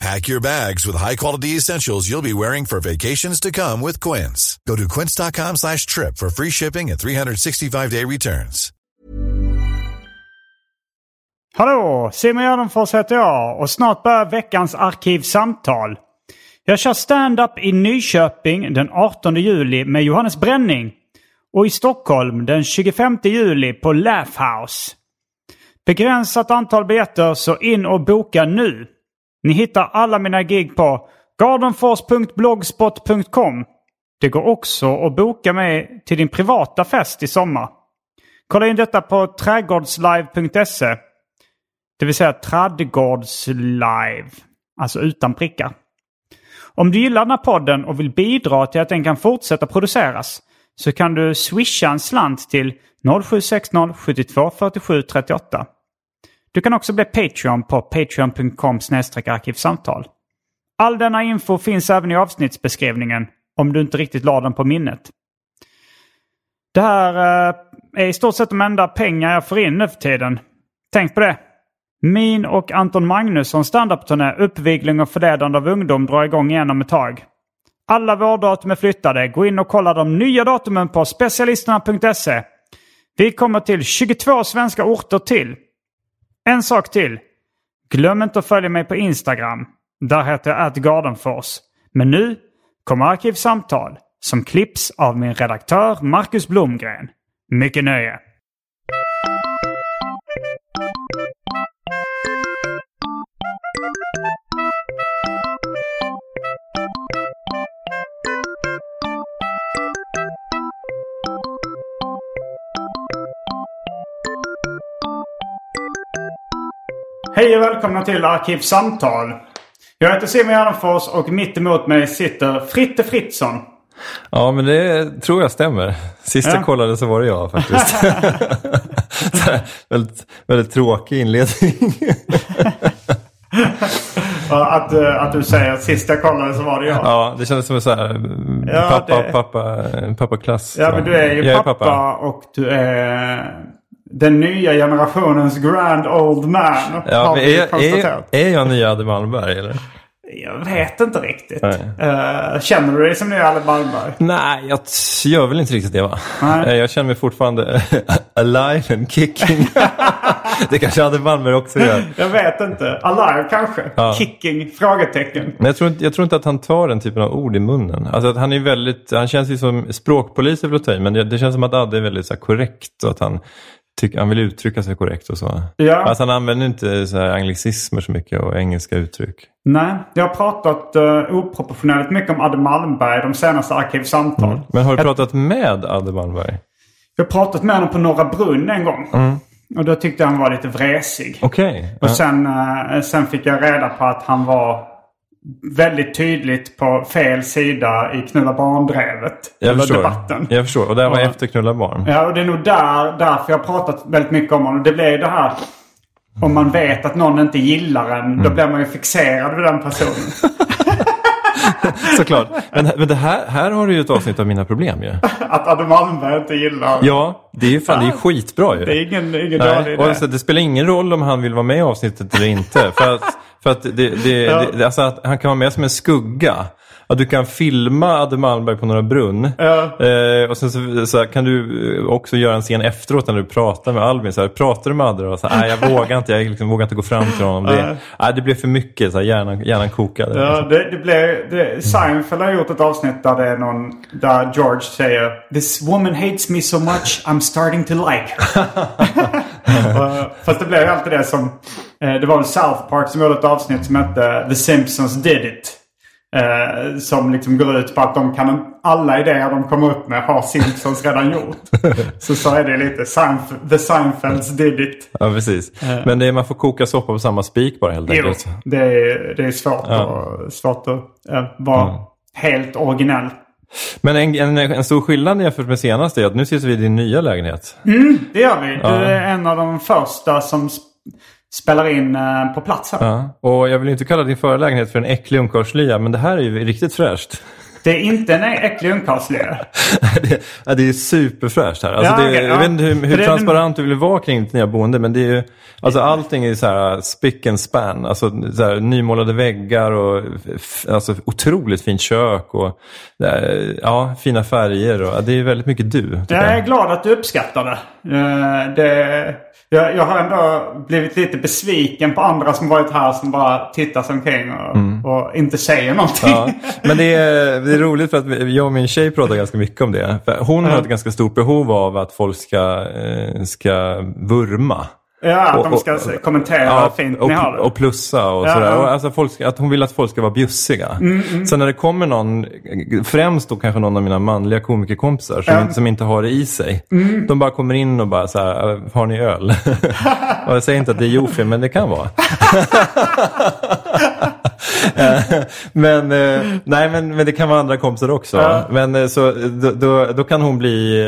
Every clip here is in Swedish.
Pack your bags with high-quality essentials you'll be wearing for vacations to come with Quince. Go to quince.com slash trip for free shipping and 365-day returns. Hallå! Simon Gärdenfors heter jag och snart börjar veckans arkivsamtal. Jag kör stand-up i Nyköping den 18 juli med Johannes Bränning och i Stockholm den 25 juli på Laugh House. Begränsat antal biljetter så in och boka nu. Ni hittar alla mina gig på gardenfors.blogspot.com. Det går också att boka mig till din privata fest i sommar. Kolla in detta på trädgårdslive.se. Det vill säga Trädgårdslive. Alltså utan prickar. Om du gillar den här podden och vill bidra till att den kan fortsätta produceras så kan du swisha en slant till 0760 72 47 38. Du kan också bli Patreon på patreon.com arkivsamtal. All denna info finns även i avsnittsbeskrivningen om du inte riktigt la den på minnet. Det här eh, är i stort sett de enda pengar jag får in nu för tiden. Tänk på det. Min och Anton Magnussons standup-turné Uppvigling och förledande av ungdom drar igång igen om ett tag. Alla vårdatum är flyttade. Gå in och kolla de nya datumen på specialisterna.se. Vi kommer till 22 svenska orter till. En sak till. Glöm inte att följa mig på Instagram. Där heter jag @gardenfors. Men nu kommer Arkivsamtal som klipps av min redaktör Marcus Blomgren. Mycket nöje! Hej och välkomna till Arkivsamtal. Jag heter Simon Gärdenfors och mitt emot mig sitter Fritte Fritzson. Ja, men det tror jag stämmer. Sist Ja. jag kollade så var det jag faktiskt. Väldigt, väldigt tråkig inledning. Att, eh, att du säger att sist jag kollade så var det jag. ja, det kändes som en så här mm, Ja, pappa, det- pappa, pappa-klass. Ja, men du är ju jag pappa, och du är den nya generationens grand old man. Ja, har vi är, är, är jag nya Adde Malmberg eller? Jag vet inte riktigt. Eh, känner du dig som nya Alle Malmberg? Nej, jag gör väl inte riktigt det va? Nej. Eh, Jag känner mig fortfarande alive and kicking. det kanske Adde Malmberg också gör. Jag vet inte. Alive kanske? Ja. Kicking? Frågetecken. Men jag tror, inte, jag tror inte att han tar den typen av ord i munnen. Alltså att han är väldigt, han känns ju som språkpolis men det, det känns som att Adde är väldigt så här, korrekt och att han, tycker, han vill uttrycka sig korrekt och så. Ja. Alltså han använder inte så anglicismer så mycket och engelska uttryck. Nej, jag har pratat uh, oproportionerligt mycket om Adde Malmberg de senaste arkivsamtal. Men har du pratat med Adde Malmberg? Jag har pratat med honom på Norra Brunn en gång. Mm. Och då tyckte jag han var lite vresig. Okej. Och Ja. sen, eh, sen fick jag reda på att han var väldigt tydligt på fel sida i Knulla barndrevet. Jag förstår. debatten. Jag förstår. Och det var Ja. efter Knulla barn. Ja, och det är nog där, därför jag har pratat väldigt mycket om honom. Det blir det här... Om man vet att någon inte gillar en, Mm. då blir man ju fixerad vid den personen. Såklart. Men, men det här, här har du ju ett avsnitt av mina problem ju. att Adde Malmberg inte gillar Ja, det är ju fan, det är skitbra ju. Det är ingen, ingen dålig idé. och alltså, det spelar ingen roll om han vill vara med i avsnittet eller inte. För att, för att, det, det, Ja. det, alltså att han kan vara med som en skugga. Att du kan filma Adde Malmberg på Norra Brunn. Ja. Eh, och sen så, så här, kan du eh, också göra en scen efteråt när du pratar med Albin. Så här, pratar du med Adde då? Så här, Nej, jag vågar inte. Jag liksom, vågar inte gå fram till honom. Det, nej, det blev för mycket. Så här, hjärnan, hjärnan kokade. Ja, det, det blev, det, Seinfeld har gjort ett avsnitt där det är någon, där George säger This woman hates me so much I'm starting to like her. Fast det blev ju alltid det som, eh, det var väl South Park som gjorde ett avsnitt som hette The Simpsons did it. Eh, som liksom går ut på att de kan, alla idéer de kommer upp med har Simpsons redan gjort. så så är det lite Seinf- The Seinfelds did it. Ja, precis. Men det är, man får koka soppa på samma spik bara helt Jo, enkelt. det är, det är svårt, att, svårt att eh, vara helt originell. Men en, en, en stor skillnad jämfört med senaste är att nu sitter vi i din nya lägenhet. Det gör vi. Du är en av de första som spelar in eh, på plats här. Ja. Och jag vill inte kalla din förra lägenhet för en äcklig ungkarlslya, men det här är ju riktigt fräscht. Det är inte en äcklig ungkarlslya. det, ja, det är superfräscht här. Alltså Ja, det, okej, jag ja. vet inte hur, hur transparent du vill vara kring ditt nya boende, men det är ju, alltså allting är så här spick and span. Alltså så här, nymålade väggar och alltså, otroligt fint kök och eh, ja, fina färger. Och, det är väldigt mycket du. tycker Jag är jag. glad att du uppskattar det. Eh, det jag, jag har ändå blivit lite besviken på andra som varit här som bara tittar sig omkring och, och inte säger någonting. Mm. Ja, men det är, det är roligt för att jag och min tjej pratar ganska mycket om det. För hon har ett ganska stort behov av att folk ska, eh, ska vurma. Ja, att de ska och- kommentera hur fint och, ni har det. och plussa och Ja, sådär. ja. Mm, alltså folk, att hon vill att folk ska vara bjussiga. Sen när det kommer någon, främst då kanske någon av mina manliga komikerkompisar som, Ja. inte, som inte har det i sig. Mm. De bara kommer in och bara så här, "Äh, har ni öl? och jag säger inte att det är Jofi, men det kan vara. Men, eh, nej, men, men det kan vara andra kompisar också. Ja. Men eh, så, då, då, då kan hon bli,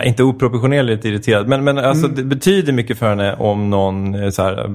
eh, inte oproportionerligt irriterad, men, men alltså, Mm. det betyder mycket för henne om någon så här,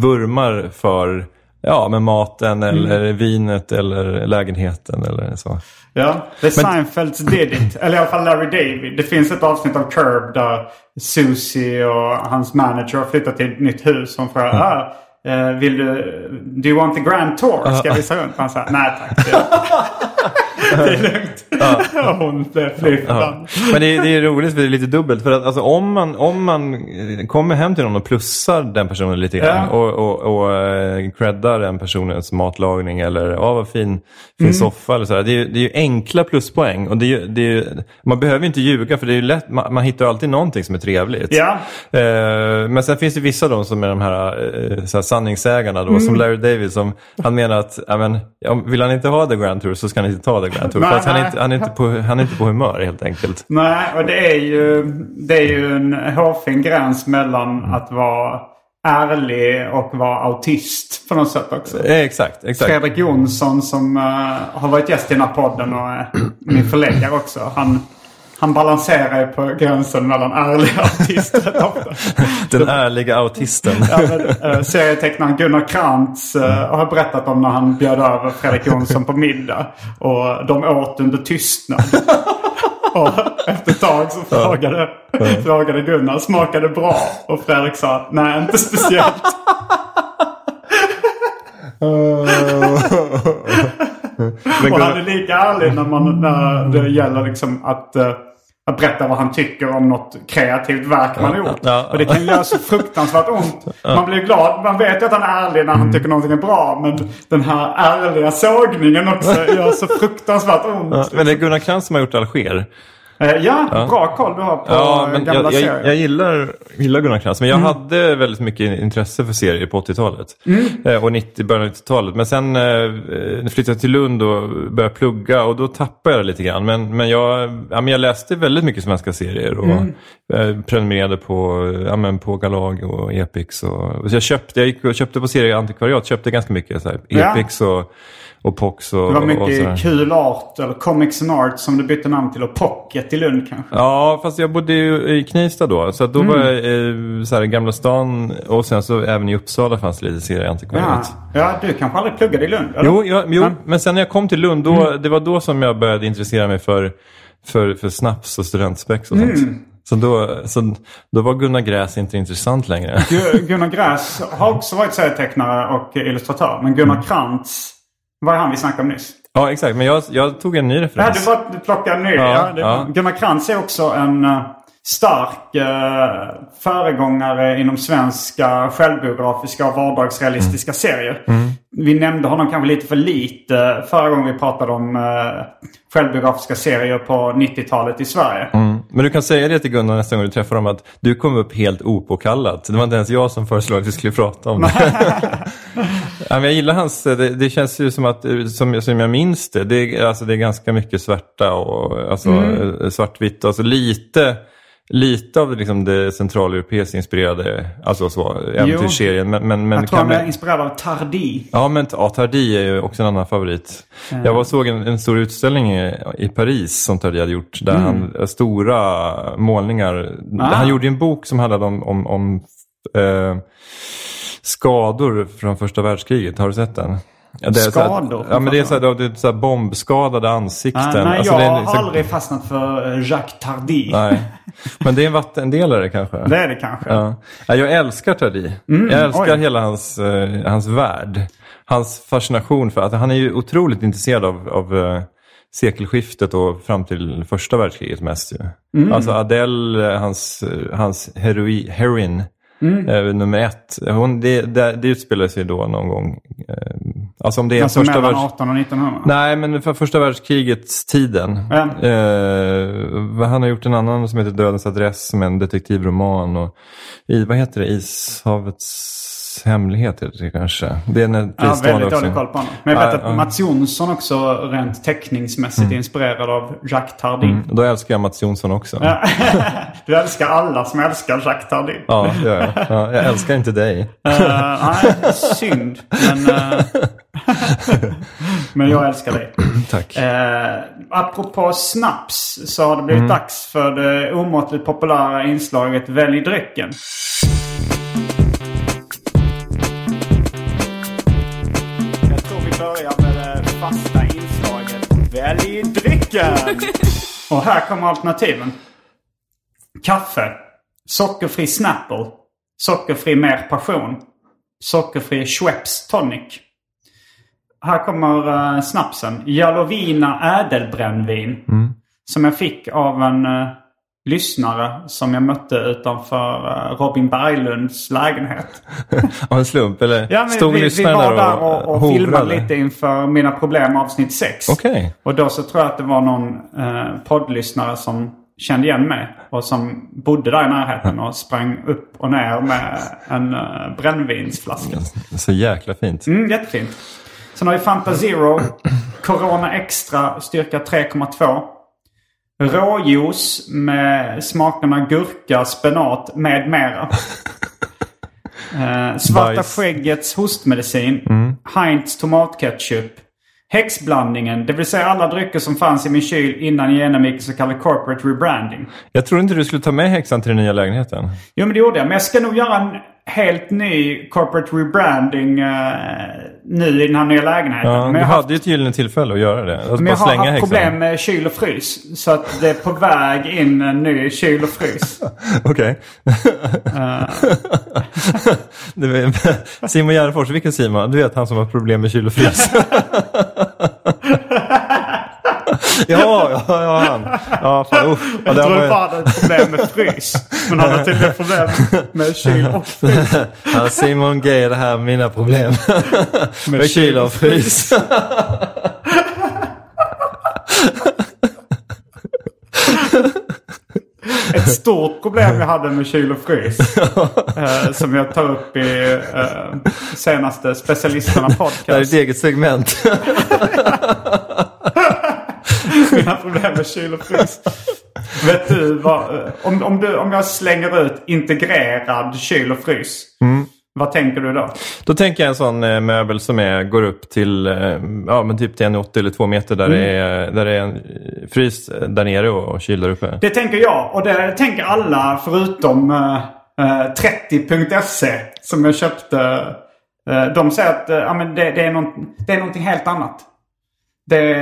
vurmar för Ja, med maten eller Mm. vinet eller lägenheten eller så. Ja, The Seinfelds did it. Eller i alla fall Larry David. Det finns ett avsnitt av Curb där Susie och hans manager har flyttat till ett nytt hus. Hon frågar, ah, eh, vill du, do you want the grand tour? Ska jag visa runt? Han säger, nej tack. Det, är lugnt. Hon blev fly förbannad. Men det är, det är roligt för det är lite dubbelt. För att alltså, om, man, om man eh, kommer hem till någon och plussar den personen lite grann och, och, och eh, creddar den personens matlagning eller ja, vad fin, fin Mm. soffa eller sådär. Det är, det är ju enkla pluspoäng. Och det är, det är, man behöver inte ljuga för det är ju lätt, man, man hittar alltid någonting som är trevligt. Ja. Eh, men sen finns det vissa då som är de här, eh, så här sanningssägarna då, Mm. som Larry David som han menar att ja, men, vill han inte ha The Grand Tour så ska han inte ta The Tour. Nej, för att han, är inte, han, är inte på, han är inte på humör helt enkelt. Nej, och det är ju, det är ju en hårfin gräns mellan att vara ärlig och vara autist på något sätt också. Eh, exakt, exakt. Fredrik Jonsson som eh, har varit gäst i den här podden och är min förläggare också. Han, han balanserar ju på gränsen mellan ärlig och. Den ärliga autisten. Ja, men, eh, serietecknaren Gunnar Krantz eh, har berättat om när han bjöd över Fredrik Jonsson på middag. Och de åt under tystnad. och efter ett tag så frågade, frågade Gunnar, smakade bra? Och Fredrik sa nej, inte speciellt. Och han är lika ärlig när, man, när det gäller liksom att, eh, att berätta vad han tycker om något kreativt verk man har gjort. Och det kan göra så fruktansvärt ont. Man blir glad. Man vet ju att han är ärlig när han Mm. tycker någonting är bra. Men den här ärliga sågningen också gör så fruktansvärt ont. men det är Gunnar Krantz som har gjort Alger. Eh, Ja, bra koll du har på Ja, gamla jag, serier. Mm. jag, jag gillar, gillar Gunnar Krantz, men jag hade väldigt mycket intresse för serier på 80-talet. Eh, och 90, början av 90-talet. Men sen eh, flyttade jag till Lund och började plugga och då tappade jag det lite grann. Men, men, jag, ja, men jag läste väldigt mycket svenska serier och Mm. eh, prenumererade på, ja, men på Galag och Epix. Och, och jag, köpte, jag gick och köpte på serieantikvariat, köpte ganska mycket så här, Ja. Epix och, och Pox. Och, Det var mycket kul art, eller Comics and Art som du bytte namn till. Och Pocket i Lund kanske. Ja, fast jag bodde ju i Knivsta då. Så då Mm. var jag eh, så här, i Gamla stan och sen så även i Uppsala fanns det lite Ja. serieantikvariat. ja, du kanske aldrig pluggade i Lund? Eller? Jo, ja, jo Ja. men sen när jag kom till Lund, då, Mm. det var då som jag började intressera mig för, för, för snaps och studentspex och sånt. Mm. Så då, så då var Gunnar Gräs inte intressant längre. Gu- Gunnar Gräs har också varit serietecknare och illustratör. Men Mm. Gunnar Krantz var han vi snackade om nyss. Ja, exakt. Men jag, jag tog en ny Ja, referens. du bara du plockar en ny. Ja, Ja, det, ja. Gunnar Krantz är också en eh, stark uh, föregångare inom svenska självbiografiska och vardagsrealistiska Mm. serier. Vi nämnde honom kanske lite för lite förra gången vi pratade om uh, självbiografiska serier på 90-talet i Sverige. Mm. Men du kan säga det till Gunnar nästa gång du träffar honom att du kom upp helt opåkallat. Det var inte ens jag som föreslog att vi skulle prata om det. ja, jag gillar hans, det, det känns ju som att, som, som jag minns det, det alltså, det är ganska mycket svarta och alltså, Mm. eh, svartvitt. Alltså lite, lite av det, liksom, det centraleuropeiskt inspirerade, alltså så, äventyrsserien. Men, men, men Jag tror kan han är inspirerad av Tardi. Ja, men ja, Tardy är ju också en annan favorit. Jag var såg en, en stor utställning i, i Paris som Tardy hade gjort. Där han, stora målningar. Ah. Han gjorde en bok som handlade om, om, om eh, skador från första världskriget. Har du sett den? Det är här- Skador? Ja, men det är så här, det är så här bombskadade ansikten. Ah, nej, Alltså, jag har här- aldrig fastnat för eh, Jacques Tardy. Nej. Men det är en vattendelare kanske. Det är det kanske. Ja. Ja, jag älskar Tardy. jag älskar Mm, oj. hela hans, eh, hans värld. Hans fascination för att han är ju otroligt intresserad av, av eh, sekelskiftet och fram till första världskriget mest. Ju. Mm. Alltså Adele, hans, hans heroi, heroin, Mm. eh, nummer ett. Hon, det, det, det utspelar sig då någon gång. Eh, alltså om det är Alltså första mellan världskriget. 18 och 1900. Nej, men för första världskrigets tiden. Ja. Eh, han har gjort en annan som heter Dödens adress som är en detektivroman. Och i, vad heter det? Ishavets hemlighet heter det kanske. Det är en Ja, väldigt också. dålig koll på honom. Men jag vet Ja, att ja. Mats Jonsson också rent teckningsmässigt är inspirerad av Jacques Tardy. Mm, Då älskar jag Mats Jonsson också. Ja, du älskar alla som älskar Jacques Tardy. det gör jag. Ja, jag älskar inte dig. Eh, nej, synd. Men, eh, men jag älskar dig. Tack. Uh, apropå snaps så har det blivit dags för det omåttligt populära inslaget Välj drycken. Inslaget Välj drycken. Och här kommer alternativen. Kaffe. Sockerfri Snapple. Sockerfri Mer Passion. Sockerfri Schweppes Tonic. Här kommer uh, snapsen. Jalovina ädelbrännvin. Som jag fick av en eh, lyssnare som jag mötte utanför eh, Robin Berglunds lägenhet. Av en slump eller? Ja, men Stod vi, vi lyssnaren var där och, och hovrade? filmade lite inför Mina Problem avsnitt 6. Okej. Och då så tror jag att det var någon eh, poddlyssnare som kände igen mig. Och som bodde där i närheten och sprang upp och ner med en uh, brännvinsflaska. Så jäkla fint. Mm, jättefint. Sen har vi Fanta Zero. Corona Extra styrka 3,2. Råjuice med smakerna gurka, spenat med mera. Eh, svarta Bajs. skäggets hostmedicin. Heinz tomatketchup. Häxblandningen, det vill säga alla drycker som fanns i min kyl innan jag genomgick så kallad corporate rebranding. Jag tror inte du skulle ta med häxan till den nya lägenheten. Jo men det gjorde jag. Men jag ska nog göra en helt ny corporate rebranding eh, nu i den här nya lägenheten. Ja, men du jag har haft, hade ju ett gyllene tillfälle att göra det. Alltså men jag har haft häxan. problem med kyl och frys. Så att det är på väg in en ny kyl och frys. Okej. Du vet, Simon Gärdenfors, vilken Simon? Du vet han som har problem med kyl och frys. ja, ja, ja, han. Ja, fan, usch. Ja, Jag det trodde var- bara hade problem med frys. Men han har tydligen problem med kyl och frys. Ja, Simon Gay, det här är mina problem. Med kyl och frys. Ett stort problem jag hade med kyl och frys. eh, som jag tar upp i eh, senaste specialisterna Det här är podcast. ett eget segment. Mina problem med kyl och frys. Vet du vad, eh, om, om, du, om jag slänger ut integrerad kyl och frys. Vad tänker du då? Då tänker jag en sån eh, möbel som är, går upp till eh, ja, men typ till 1,80 eller 2 meter där, det är, där det är en eh, frys där nere och, och kyl där uppe. Det tänker jag och det tänker alla förutom eh, eh, 30.se som jag köpte. Eh, de säger att eh, ja, men det, det, är någon, det är någonting helt annat. Det,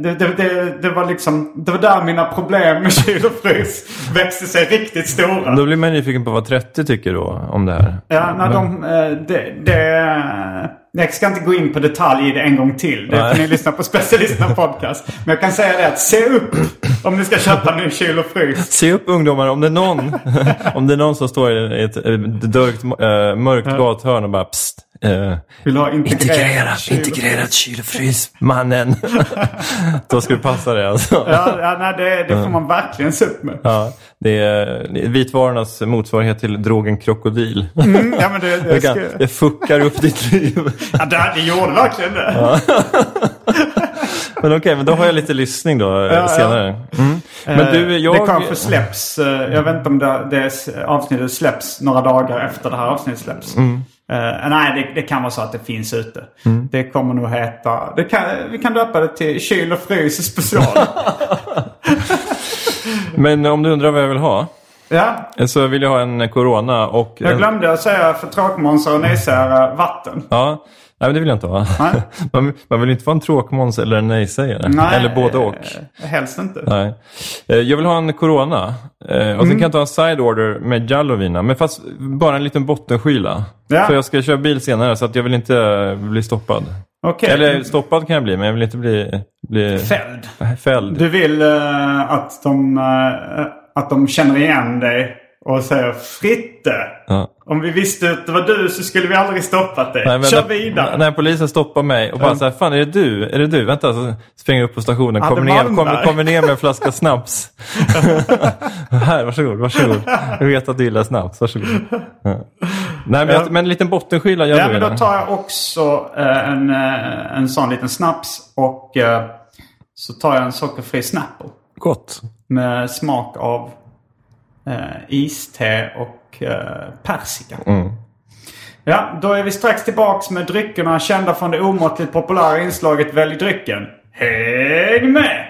det, det, det, var liksom, det var där mina problem med kyl och frys växte sig riktigt stora. Då blir man nyfiken på vad 30 tycker då om det här. Ja, när de, eh, det, det, jag ska inte gå in på detalj i det en gång till. Det får ni lyssna på specialisterna podcast. Men jag kan säga det att se upp om ni ska köpa ny kyl och frys. Se upp ungdomar, om det är någon, om det är någon som står i ett eh, dörkt, äh, mörkt gathörn och bara psst. Eh, Vill ha integrerat, kyl integrerat kyl och frys, mannen. Då ska du passa dig alltså. Ja, ja nej, det, det får man verkligen se upp med. Ja, det är det vitvarornas motsvarighet till drogen krokodil. Mm, ja, men det, det, Det, ska, det fuckar upp ditt liv. ja, det, det gjorde verkligen det. Men okej, men då har jag lite lyssning då ja. senare. Mm. Men du, Eh, jag... Det kanske släpps. eh, Jag vet inte om det, det avsnittet släpps några dagar efter det här avsnittet släpps. Mm. Eh, nej, det, det kan vara så att det finns ute. Det kommer nog heta... Det kan, vi kan döpa det till kyl och frys special. Men om du undrar vad jag vill ha. ja, Så vill jag ha en Corona och... jag glömde att säga för tråkmånsar och nejsägare vatten. Ja, nej men det vill jag inte. Nej. Man, man vill inte vara en tråkmåns eller en nej-sägare. Nej, Eller både och. eh, Helst inte. Nej. Eh, Jag vill ha en Corona. Eh, Och sen kan jag ta en side order med Jallovina. Men fast bara en liten bottenskyla. Ja. För jag ska köra bil senare så att jag vill inte bli stoppad. Okej. Eller stoppad kan jag bli men jag vill inte bli, bli Fälld. fälld. Du vill eh, att, de, eh, att de känner igen dig och säger Fritte. Ja. Om vi visste att det var du så skulle vi aldrig stoppat dig. Nej, Kör när, vidare. När polisen stoppar mig och bara här, fan är det du? Är det du? Vänta, så springer jag upp på stationen, kommer ner, kommer, kommer ner med en flaska snaps. här, varsågod, varsågod. Jag vet att du gillar snaps, varsågod. Ja. Nej, men, jag, men en liten bottenskyla gör Ja, du men då tar jag också eh, en, eh, en sån liten snaps och eh, så tar jag en sockerfri Snapple. Gott. Med smak av iste och eh, persika. Mm. Ja, då är vi strax tillbaks med dryckerna kända från det omåttligt populära inslaget Välj drycken. Häng med!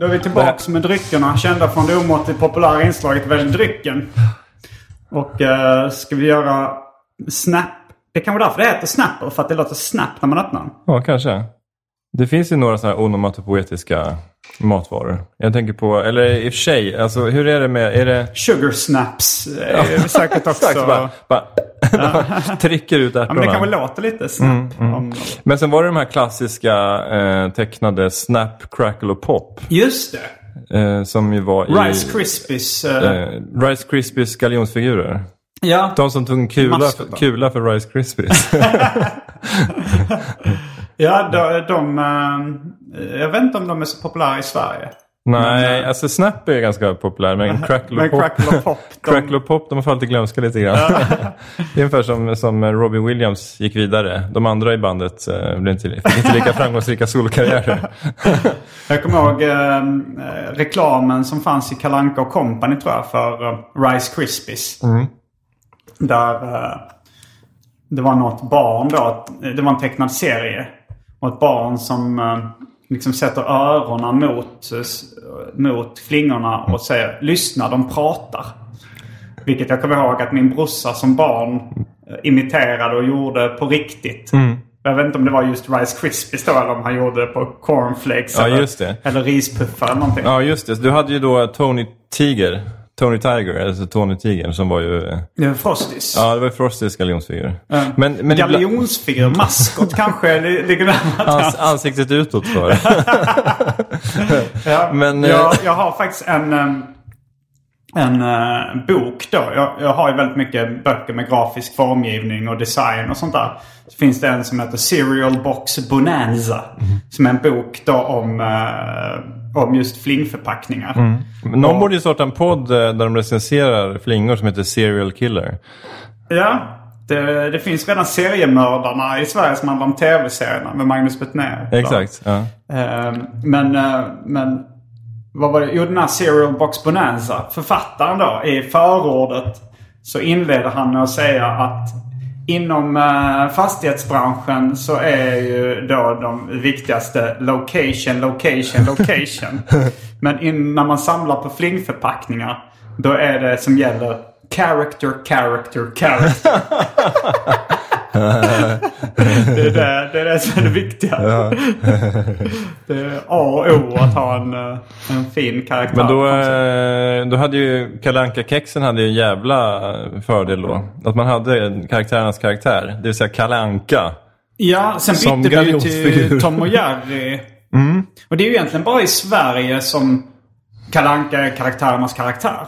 Då är vi tillbaks med dryckerna kända från det omåttligt populära inslaget Välj drycken. Och eh, ska vi göra Snap. Det kan vara därför det heter Snapper, för att det låter snap när man öppnar den. Ja, kanske. Det finns ju några sådana här onomatopoetiska matvaror. Jag tänker på, eller i och för sig, alltså hur är det med, är det... Sugar snaps är ju säkert också. Exakt, bara, bara trycker ut Ja, ärtorna. men det kanske låter lite snap. Mm, Om... Men sen var det de här klassiska eh, tecknade Snap, Crackle och Pop. Just det. Eh, som ju var i... Rice Krispies. eh, Eh, Rice Krispies galjonsfigurer. ja. De som tog en kula, för, kula för Rice Krispies. ja, de... de eh, jag vet inte om de är så populära i Sverige. Nej, alltså Snap är ganska populär men Crackle Men och Pop, Crackle och Pop, de- Crackle Pop de har fallit i glömska lite grann. det är ungefär som, som Robbie Williams gick vidare. De andra i bandet eh, blev inte, inte lika framgångsrika solkarriärer. Jag kommer ihåg eh, eh, reklamen som fanns i Kalanka och Company tror jag för eh, Rice Krispies. Där eh, det var något barn då. Det var en tecknad serie. Och ett barn som eh, liksom sätter öronen mot, mot flingorna och säger lyssna de pratar. Vilket jag kommer ihåg att min brorsa som barn eh, imiterade och gjorde på riktigt. Jag vet inte om det var just Rice Krispies då eller om han gjorde det på cornflakes. Ja, eller, eller rispuffar eller någonting. Ja, just det. Du hade ju då Tony Tiger. Tony Tiger, alltså Tony Tigern som var ju... Det var Frosties. Ja, det var Frostys galjonsfigur. Men, men ibland- Galjonsfigur, maskot kanske li- ligger närmare Ans, ansiktet utåt för. Ja, Men, eh, jag, jag har faktiskt en, em, en eh, bok då. Jag, jag har ju väldigt mycket böcker med grafisk formgivning och design och sånt där. Så finns det en som heter Serial Box Bonanza. Som är en bok då om, eh, om just flingförpackningar. Någon borde ju starta en podd eh, där de recenserar flingor som heter Serial Killer. Ja, det, det finns redan seriemördarna i Sverige som handlar om tv-serierna med Magnus Betnér. Exakt. Ja. Eh, Men, eh, men vad var det? Jo, den här Serial Box Bonanza. Författaren då, i förordet så inleder han med att säga att inom uh, fastighetsbranschen så är ju då de viktigaste location, location, location. Men in, när man samlar på flingförpackningar då är det som gäller character, character, character. det, är det, det är det som är det viktiga. det är A och O att ha en, eh, en fin karaktär. Men då, eh, då hade ju Kalanka kexen hade ju en jävla fördel då. Att man hade karaktärernas karaktär. Det vill säga Kalanka. Ja, sen Som bytte vi till Tom och Jerry. Och det är ju egentligen bara i Sverige som Kalanka är karaktärernas karaktär.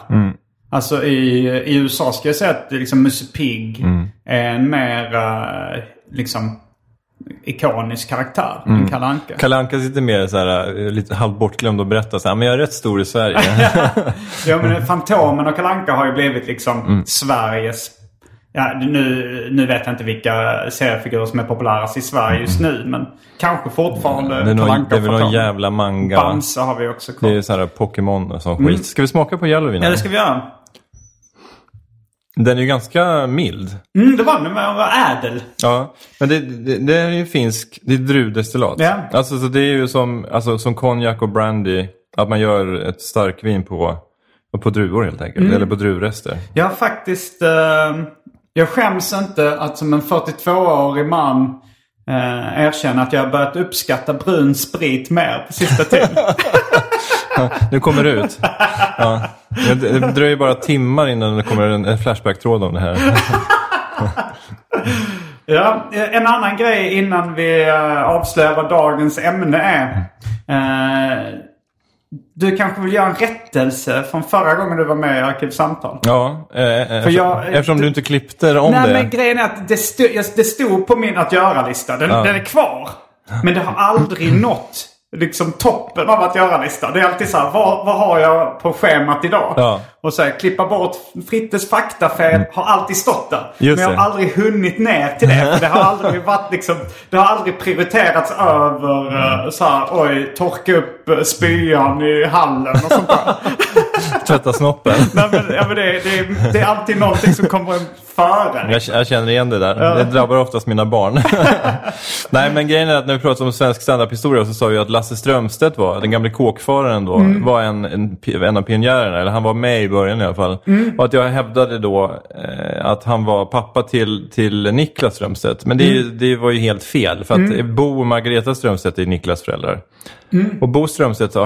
Alltså i, i USA ska jag säga att liksom Musse Pigg är en mer eh, liksom ikonisk karaktär än Kalle Anka. Kalanka sitter mer så här, eh, lite halvt bortglömd och berättar så här, men jag är rätt stor i Sverige. ja men Fantomen och Kalle Anka har ju blivit liksom Sveriges... Ja, nu, nu vet jag inte vilka seriefigurer som är populärast i Sverige just nu. Men kanske fortfarande det är, Kalle någon, Anka det är väl någon jävla manga. Bamse har vi också kvar. Det är så här Pokémon och sån skit. Ska vi smaka på Yellowvin? Ja, det ska vi göra. Den är ju ganska mild. Mm, det var den, men var ädel. Ja, men det, det, det är ju finsk, det är druvdestillat. Ja. Alltså så det är ju som, alltså, som konjak och brandy, att man gör ett starkvin på, på druvor helt enkelt. Mm. Eller på druvrester. Jag har faktiskt... Eh, jag skäms inte att som en 42-årig man eh, erkänna att jag har börjat uppskatta brun sprit mer på sista tiden. Nu kommer det ut. Ja. Det, dröjer bara timmar innan det kommer en, Flashback-tråd om det här. Ja, en annan grej innan vi eh, avslöjar vad dagens ämne är. Eh, du kanske vill göra en rättelse från förra gången du var med i Arkivsamtal? Ja, eh, eh, eftersom, jag- eftersom du inte klippte om Nej det. men grejen är att det, stod, det stod på min att göra-lista. Den, den är kvar. Men det har aldrig nått liksom toppen av att göra-lista. Det är alltid så här, vad, vad har jag på schemat idag? Ja. Och så här, klippa bort Frittes faktafel har alltid stått där. Just men jag det. har aldrig hunnit ner till det. Det har aldrig varit liksom, det har aldrig prioriterats över mm. så här, oj, torka upp spyan i hallen och sånt där. Tvätta snoppen. Nej, men, ja, men det, det, det är alltid någonting som kommer före. Jag, jag känner igen det där. Det drabbar oftast mina barn. Nej, men grejen är att när vi pratade om svensk standardhistoria så sa vi att Lasse Strömstedt var, den gamle kåkfararen då, Mm. var en, en, en av pionjärerna. Eller han var med i början i alla fall. Mm. Och att jag hävdade då eh, att han var pappa till, till Niklas Strömstedt. Men det, Mm. det var ju helt fel. För att Bo och Margareta Strömstedt är Niklas föräldrar. Mm. Och Bo Strömstedt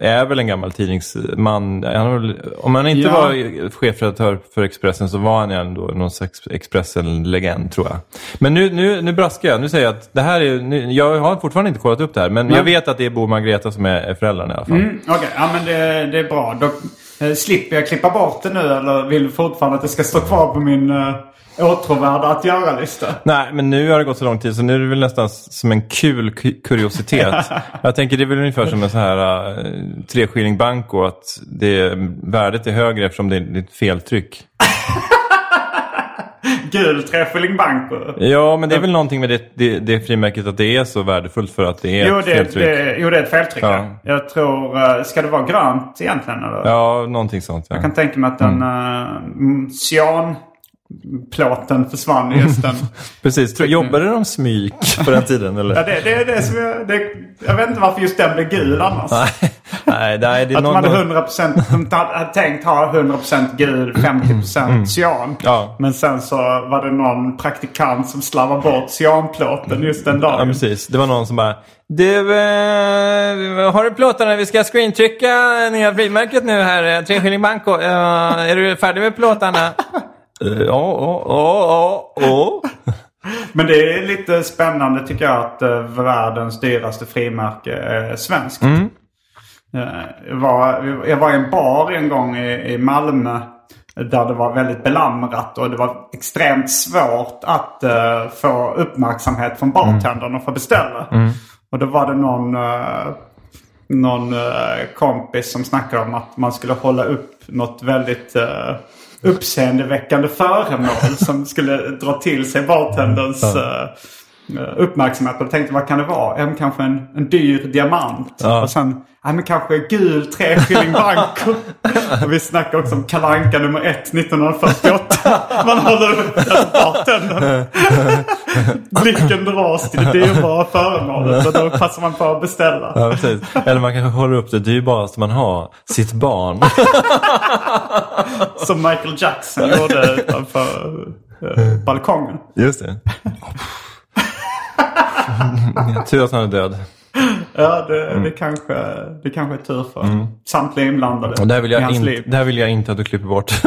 är väl en gammal tidningsman. Han om han inte Ja. var chefredaktör för Expressen så var han ändå någon slags Expressen-legend tror jag. Men nu, nu, nu braskar jag. Nu säger jag att det här är... Nu, jag har fortfarande inte kollat upp det här. Men jag vet att det är Bo och Margareta som är, föräldrarna i alla fall. Mm, Okej, ja men det, det är bra. Då, slipper jag klippa bort det nu eller vill du fortfarande att det ska stå kvar på min eh, åtråvärda att göra-lista? Nej, men nu har det gått så lång tid så nu är det väl nästan som en kul ku- kuriositet. jag tänker det är väl ungefär som en sån här uh, treskilling banco att det, värdet är högre eftersom det är ett feltryck. Gul trefilling banco. Ja, men det är väl någonting med det, det, det frimärket att det är så värdefullt för att det är Jo ett det, feltryck. det, jo, det är ett feltryck. Ja. Ja. Jag tror... eh, Ska det vara grönt egentligen? Eller? Ja, någonting sånt. Ja. Jag kan tänka mig att den mm. cyanplåten försvann i just den. Precis. Tror, jobbade de smyk på den tiden? ja, Eller? det, det är det som jag... Det, jag vet inte varför just den blev gul annars. nej, nej, nej, det är Att någon... hade 100%, de hade tänkt ha 100% gul, 50% cyan. Ja. Men sen så var det någon praktikant som slarvade bort cyanplåten just den dagen. Ja, precis. Det var någon som bara... Du, eh, har du plåtarna? Vi ska screentrycka nya frimärket nu här. eh, Treskilling Banco. Eh, är du färdig med plåtarna? Eh, Ja, ja, ja, ja. Men det är lite spännande tycker jag att uh, världens dyraste frimärke är svenskt. Mm. Eh, jag, var, jag var i en bar en gång i, i Malmö. Där det var väldigt belamrat och det var extremt svårt att eh, få uppmärksamhet från bartendern och få beställa. Och då var det någon, eh, någon kompis som snackade om att man skulle hålla upp något väldigt uh, uppseendeväckande föremål som skulle dra till sig bartenderns eh, uppmärksamhet och tänkte vad kan det vara? Men kanske en, en dyr diamant. Ja. Och sen, ja men kanske gul treskilling banco. vi snackade också om Kalanka nummer ett 1948. Man håller upp bartendern. Blicken dras till det dyrbara föremålet och då passar man på att beställa. Ja. Eller man kanske håller upp det dyrbaraste man har, sitt barn. Som Michael Jackson gjorde utanför eh, balkongen. Just det. Tur att han är död. Ja, det, det, kanske, det kanske är tur för samtliga inblandade Och det här vill jag, in, liv. det här vill jag inte att du klipper bort.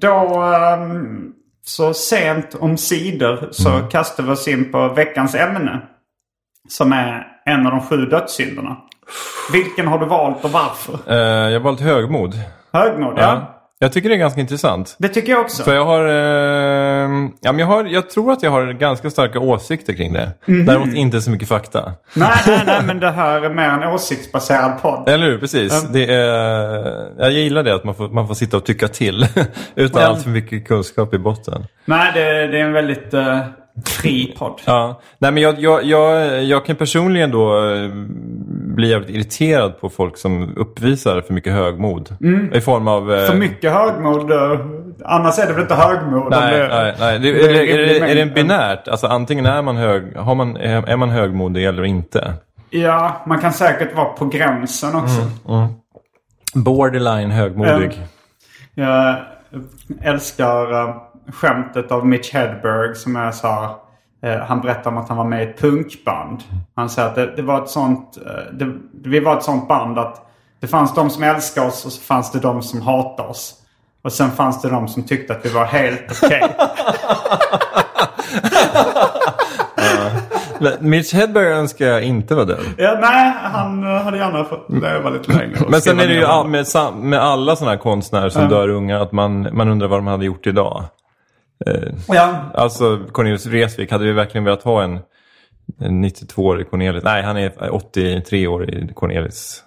Då, ehm, så sent om sidor så Mm. kastar vi oss in på veckans ämne. Som är en av de sju dödssynderna. Vilken har du valt och varför? Eh, jag har valt högmod. Högmod, ja. Ja. Jag tycker det är ganska intressant. Det tycker jag också. För jag har, eh, ja, men jag har, jag tror att jag har ganska starka åsikter kring det. Mhm. Däremot inte så mycket fakta. Nej, nej, nej, men det här är mer en åsiktsbaserad podd. Eller hur? Precis. Det är, jag gillar det att man får, man får sitta och tycka till. utan Ja. allt för mycket kunskap i botten. Nej, det, det är en väldigt eh, fri podd. Ja. Nej, men jag, jag, jag, jag kan personligen då eh, bli jävligt irriterad på folk som uppvisar för mycket högmod. I form av... eh, För mycket högmod. eh, annars är det väl inte högmod. Nej, det- nej, nej. Det, det är är, är, det, är det binärt? Alltså antingen är man, hög, har man, är, är man högmodig eller inte. Ja, man kan säkert vara på gränsen också. Borderline högmodig. Jag älskar uh, skämtet av Mitch Hedberg som är så här, eh, Han berättar om att han var med i ett punkband. Han säger att det, det var ett sånt, eh, det, vi var ett sånt band att det fanns de som älskade oss och så fanns det de som hatade oss. Och sen fanns det de som tyckte att vi var helt okej. Men Mitch Hedberg önskar jag inte var död. ja, nej, han eh, hade gärna fått leva lite längre. Men sen är det ju all, med, med alla sådana här konstnärer som dör unga att man, man undrar vad de hade gjort idag. Ja, Alltså Cornelius Vreeswijk, hade vi verkligen velat ha en, en 92-årig Cornelis? Nej, han är 83-årig Cornelis.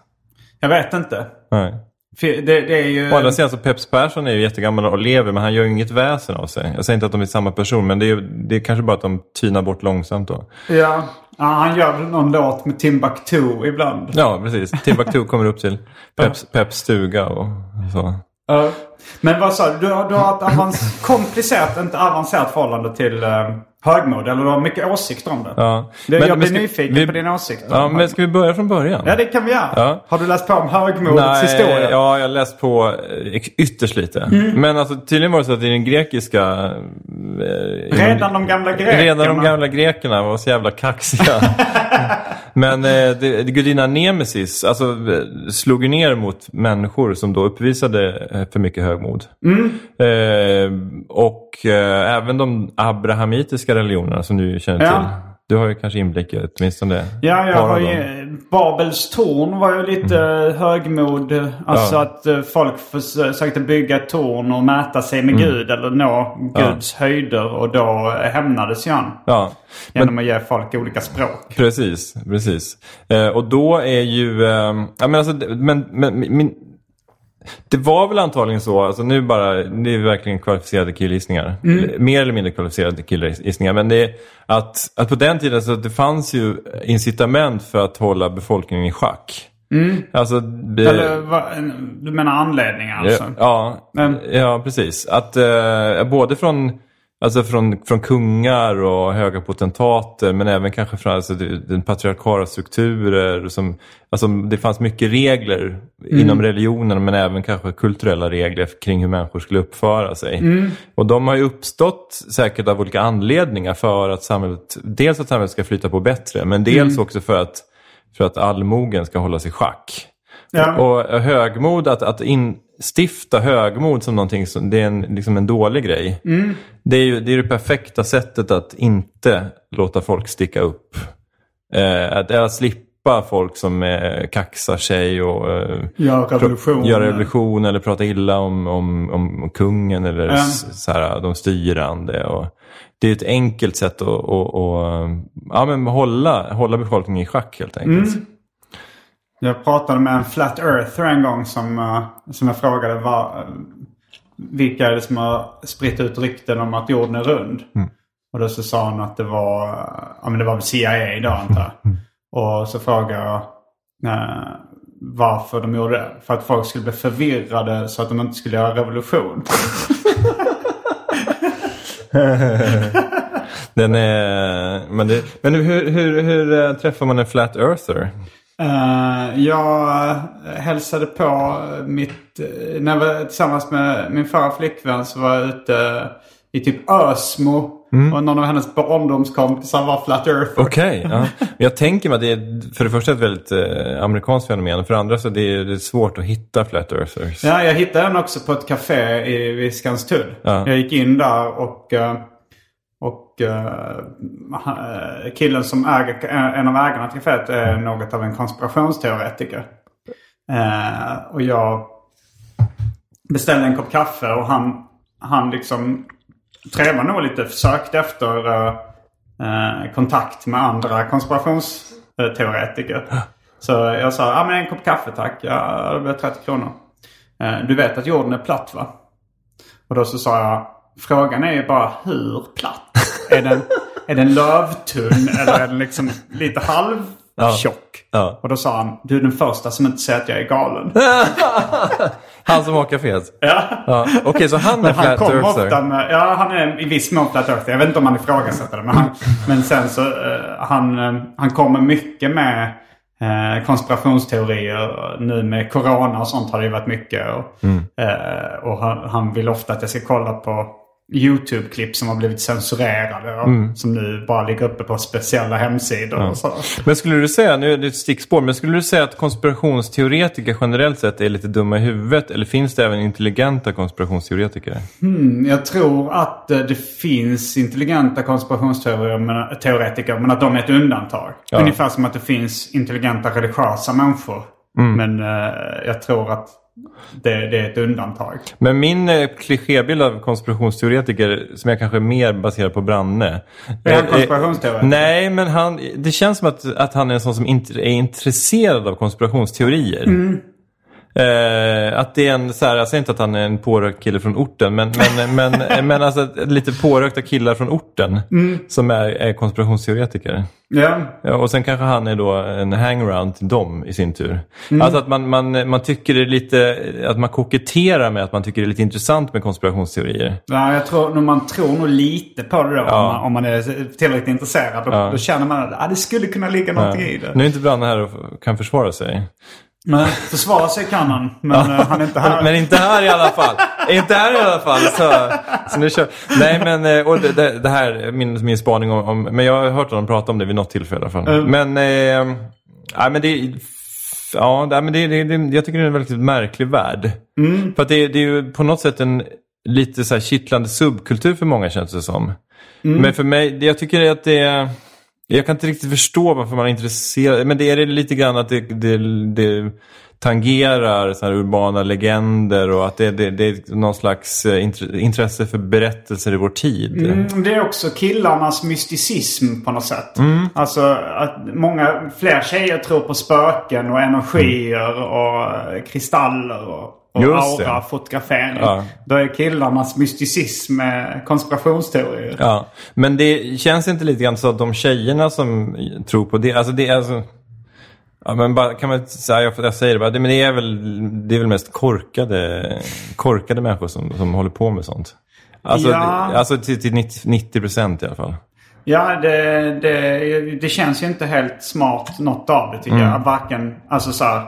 jag vet inte. Nej. Det, det är ju... Å andra sidan så Peps Persson är ju jättegammal och lever men han gör ju inget väsen av sig. Jag säger inte att de är samma person men det är, det är kanske bara att de tynar bort långsamt då. Ja. ja, han gör någon låt med Timbuktu ibland. Ja, precis. Timbuktu kommer upp till Peps, Peps stuga och så. Ja. Men vad sa du? Du har, du har ett avans- komplicerat, inte avancerat förhållande till uh, högmod. Eller du har mycket åsikter om det. Ja. det Men- jag blir ska- nyfiken vi- på dina åsikter. Ja, men ska vi börja från början? ja, det kan vi göra. Ja. Har du läst på om högmodets historia? Ja, jag har läst på eh, ytterst lite. Mm. Men alltså, tydligen var det så att i den grekiska... eh, Redan de gamla grekerna. Redan de gamla grekerna var så jävla kaxiga. Men eh, det, det, gudinna Nemesis alltså, slog ju ner mot människor som då uppvisade eh, för mycket högmod. Mm. Eh, och eh, även de abrahamitiska religionerna som du känner Ja. till. Du har ju kanske inblick i åtminstone Ja, jag har ju, Babels torn var ju lite eh, högmod. Alltså Ja. att eh, folk försökte bygga torn och mäta sig Mm. med Gud eller nå Guds höjder. Och då hämnades ju han. Ja. Genom att ge folk olika språk. Precis, precis. Eh, och då är ju, eh, ja men alltså, det- men, men min, det var väl antagligen så, alltså nu bara, det är verkligen kvalificerade killgissningar. Mer eller mindre kvalificerade killgissningar. Men det är att, att på den tiden så det fanns ju incitament för att hålla befolkningen i schack. Alltså, det- Eller en- du menar anledningar alltså? Ja, Men- ja precis. Att eh, både från, alltså från, från kungar och höga potentater men även kanske från alltså, den patriarkala strukturer. Som, alltså, det fanns mycket regler inom religionen men även kanske kulturella regler kring hur människor skulle uppföra sig. Och de har ju uppstått säkert av olika anledningar för att samhället, dels att samhället ska flyta på bättre men dels också för att, för att allmogen ska hållas i schack. Ja. Och högmod, att, att instifta högmod som någonting som det är en, liksom en dålig grej. Mm. Det är ju det, är det perfekta sättet att inte låta folk sticka upp. Eh, att, att slippa folk som eh, kaxar sig och eh, Gör revolution. gör revolution eller pratar illa om, om, om kungen eller Ja. så här, de styrande. Och det är ett enkelt sätt att, att, att ja, men hålla, hålla befolkningen i schack helt enkelt. Mm. Jag pratade med en flat earther en gång som, eh, som jag frågade vad, vilka är det som har spritt ut rykten om att jorden är rund? Och då så sa han att det var, ja men det var CIA då antar jag. Och så frågade jag eh, varför de gjorde det. För att folk skulle bli förvirrade så att de inte skulle göra revolution. Den är, men det, men hur, hur, hur eh, träffar man en flat earther? Eh, jag hälsade på mitt... När jag var tillsammans med min förra flickvän så var jag ute i typ Ösmo. Och någon av hennes barndomskompisar var flat earther. Okej, ja. Men jag tänker mig att det är för det första ett väldigt eh, amerikanskt fenomen och för det andra så det är det är svårt att hitta flat earthers. Ja, jag hittade den också på ett café i, Skanstull. Ja. Jag gick in där och, eh, eh, han- killen som äger, en av ägarna till kaféet är något av en konspirationsteoretiker. Eh, och jag beställde en kopp kaffe och han, han liksom trevade nog lite, försökte efter eh, eh, kontakt med andra konspirationsteoretiker. Så jag sa, ja men en kopp kaffe tack. Ja, det blir 30 kronor. Eh, du vet att jorden är platt va? Och då så sa jag, frågan är ju bara hur platt? Är, den, är den lövtunn eller är den liksom lite halvtjock? Ja. Och då sa han, du är den första som inte säger att jag är galen. Han som har kaféet? ja. Ja. Okej, så han är han flat kommer ofta med, ja han är i viss mån flat earther. Jag vet inte om han ifrågasätter det. Men, han, men sen så, eh, han, eh, han kommer mycket med eh, konspirationsteorier. Nu med corona och sånt har det ju varit mycket. Och, eh, och han, han vill ofta att jag ska kolla på YouTube-klipp som har blivit censurerade. Och Som nu bara ligger uppe på speciella hemsidor. Och så. Men skulle du säga, nu är det ett stickspår, men skulle du säga att konspirationsteoretiker generellt sett är lite dumma i huvudet? Eller finns det även intelligenta konspirationsteoretiker? Jag tror att eh, det finns intelligenta konspirationsteorier men, teoretiker men att de är ett undantag. Ja. Ungefär som att det finns intelligenta religiösa människor. Mm. Men eh, jag tror att det, det är ett undantag. Men min eh, klichébild av konspirationsteoretiker, som jag kanske är mer baserad på Branne. Är han eh, konspirationsteoretiker? Nej, men han, det känns som att, att han är en sån som inte är intresserad av konspirationsteorier. Mm. Eh, att det är en, så här, jag säger inte att han är en pårökt kille från orten, men, men, men, men alltså lite pårökta killar från orten Mm. som är, är konspirationsteoretiker. Ja. Ja, och sen kanske han är då en hangaround till dem i sin tur. Mm. Alltså att man, man, man tycker det är lite, att man koketterar med att man tycker det är lite intressant med konspirationsteorier. Ja, jag tror man tror nog lite på det då. Om, man, om man är tillräckligt intresserad. Då, Ja. då känner man att ah, det skulle kunna ligga någonting i det. Nu är inte Branne här och kan försvara sig. Men försvara sig kan han. Men eh, han är inte här. Men inte här i alla fall. inte här i alla fall. Så, så nu kör. Nej men, eh, och det, det, här är min, min spaning om, om, men jag har hört honom prata om det vid något tillfälle i alla fall. Mm. Men, eh, nej men det, ja, men det, det, det, jag tycker det är en väldigt märklig värld. Mm. För att det, det är ju på något sätt en lite så här kittlande subkultur för många känns det som. Mm. Men för mig, jag tycker att det är... Jag kan inte riktigt förstå varför man är intresserad. Men det är det lite grann att det, det, det tangerar så urbana legender och att det, det, det är någon slags eh, int- intresse för berättelser i vår tid. Mm, Det är också killarnas mysticism på något sätt. Mm. Alltså att många fler tjejer tror på spöken och energier och kristaller och, och Just det. aura-fotografering. Ja. Då är killarnas mysticism med konspirationsteorier. Ja, men det känns inte lite grann så att de tjejerna som tror på det, alltså det är alltså... Ja, men bara, kan man säga, jag, jag säger det bara, det, men det är väl, det är väl mest korkade, korkade människor som, som håller på med sånt. Alltså, Ja. alltså till, till 90 90 procent i alla fall. Ja, det, det, det känns ju inte helt smart något av det tycker Mm. jag. Varken, alltså så här,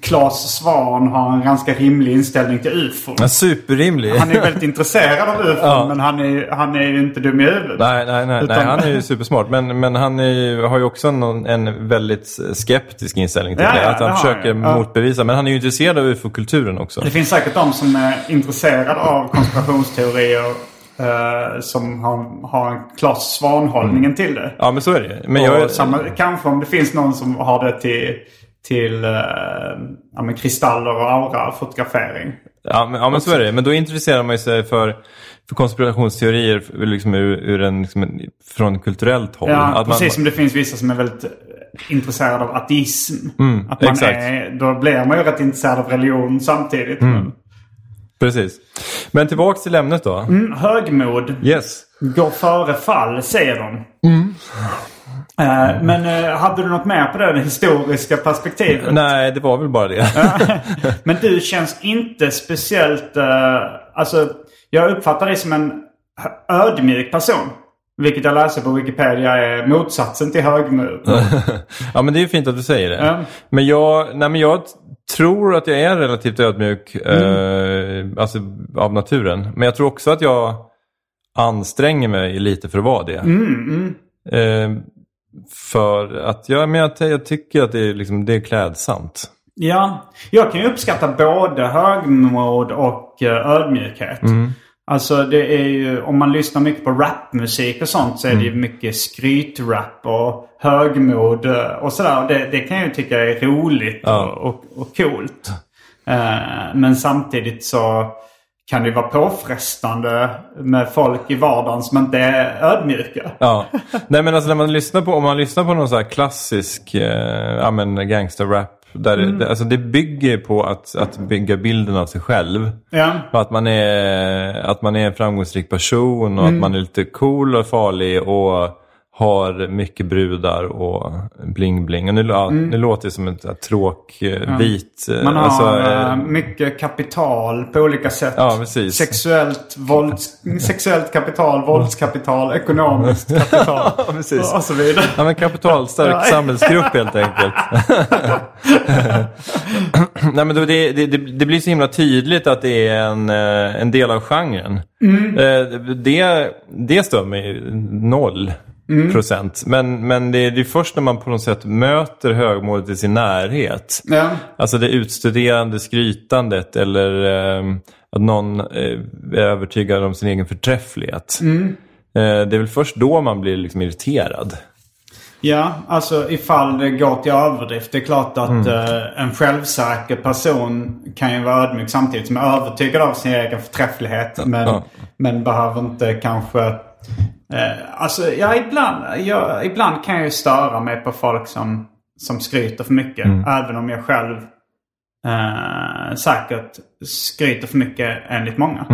Claes Svahn har en ganska rimlig inställning till UFO. Ja, superrimlig. Han är väldigt intresserad av UFO Ja. men han är, han är ju inte dum i huvudet. Nej, nej, nej, Utan- nej, han är ju supersmart. Men, men han är, har ju också en, en väldigt skeptisk inställning till Ja, det. ja, Att han försöker han motbevisa. Men han är ju intresserad av ufo-kulturen också. Det finns säkert de som är intresserade av konspirationsteorier eh, som har, har en Claes Svahn-hållningen till det. Ja, men så är det. Men och jag, samma, kanske om det finns någon som har det till, till eh, ja, men kristaller och aura-fotografering. Ja, men, ja, men så är det. Men då intresserar man sig för, för konspirationsteorier liksom ur, ur en, liksom från kulturellt håll. Ja, Att precis man, som det finns vissa som är väldigt intresserade av ateism. att man exakt. är, då blir man ju rätt intresserad av religion samtidigt. Men, Precis. Men tillbaks till ämnet då. mm, högmod Yes. går före fall, säger de. Mm. Eh, men eh, hade du något mer på det, det historiska perspektivet? Nej, det var väl bara det. Men du känns inte speciellt... eh, alltså, jag uppfattar dig som en ödmjuk person. Vilket jag läser på Wikipedia är motsatsen till högmod. ja, men det är ju fint att du säger det. Ja. Men, jag, nej, men jag tror att jag är relativt ödmjuk Mm. eh, alltså, av naturen. Men jag tror också att jag anstränger mig lite för att vara det. Mm, Eh, för att ja, men jag, jag tycker att det är, liksom, det är klädsamt. Ja, jag kan ju uppskatta både högmod och eh, ödmjukhet. Alltså det är ju, om man lyssnar mycket på rapmusik och sånt så är det ju mycket skrytrap och högmod eh, och sådär. Det, det kan jag ju tycka är roligt Ja. och, och, och coolt. Eh, men samtidigt så kan det vara påfrestande med folk i vardagen som inte är ödmjuka. Ja. Nej men alltså när man lyssnar på, om man lyssnar på någon så klassisk eh, ja, men gangsterrap. Där Mm. det, alltså det bygger på att, att bygga bilden av sig själv. Ja. Att man är, att man är en framgångsrik person och Mm. att man är lite cool och farlig och har mycket brudar och bling-bling. Nu, ja, nu låter det som en så här tråk, eh, vit... eh, Mm. Man har alltså, eh, mycket kapital på olika sätt. Ja. Sexuellt, vålds, sexuellt kapital, våldskapital, ekonomiskt kapital. Ja, precis. Och så vidare. Ja, men kapitalstark Ja. samhällsgrupp helt enkelt. Nej, men det, det, det, blir så himla tydligt att det är en, en del av genren. Eh, Det, det stör mig noll procent. Men, men det är det är först när man på något sätt möter högmodet i sin närhet. Ja. Alltså det utstuderande skrytandet eller eh, att någon eh, är övertygad om sin egen förträfflighet. Eh, det är väl först då man blir liksom irriterad. Ja, alltså ifall det går till överdrift. Det är klart att Mm. eh, en självsäker person kan ju vara ödmjuk samtidigt som är övertygad av sin egen förträfflighet. Men, Ja. men behöver inte kanske... Eh, alltså, ja, ibland, jag, ibland kan jag ju störa mig på folk som, som skryter för mycket. Mm. Även om jag själv eh, säkert skryter för mycket enligt många.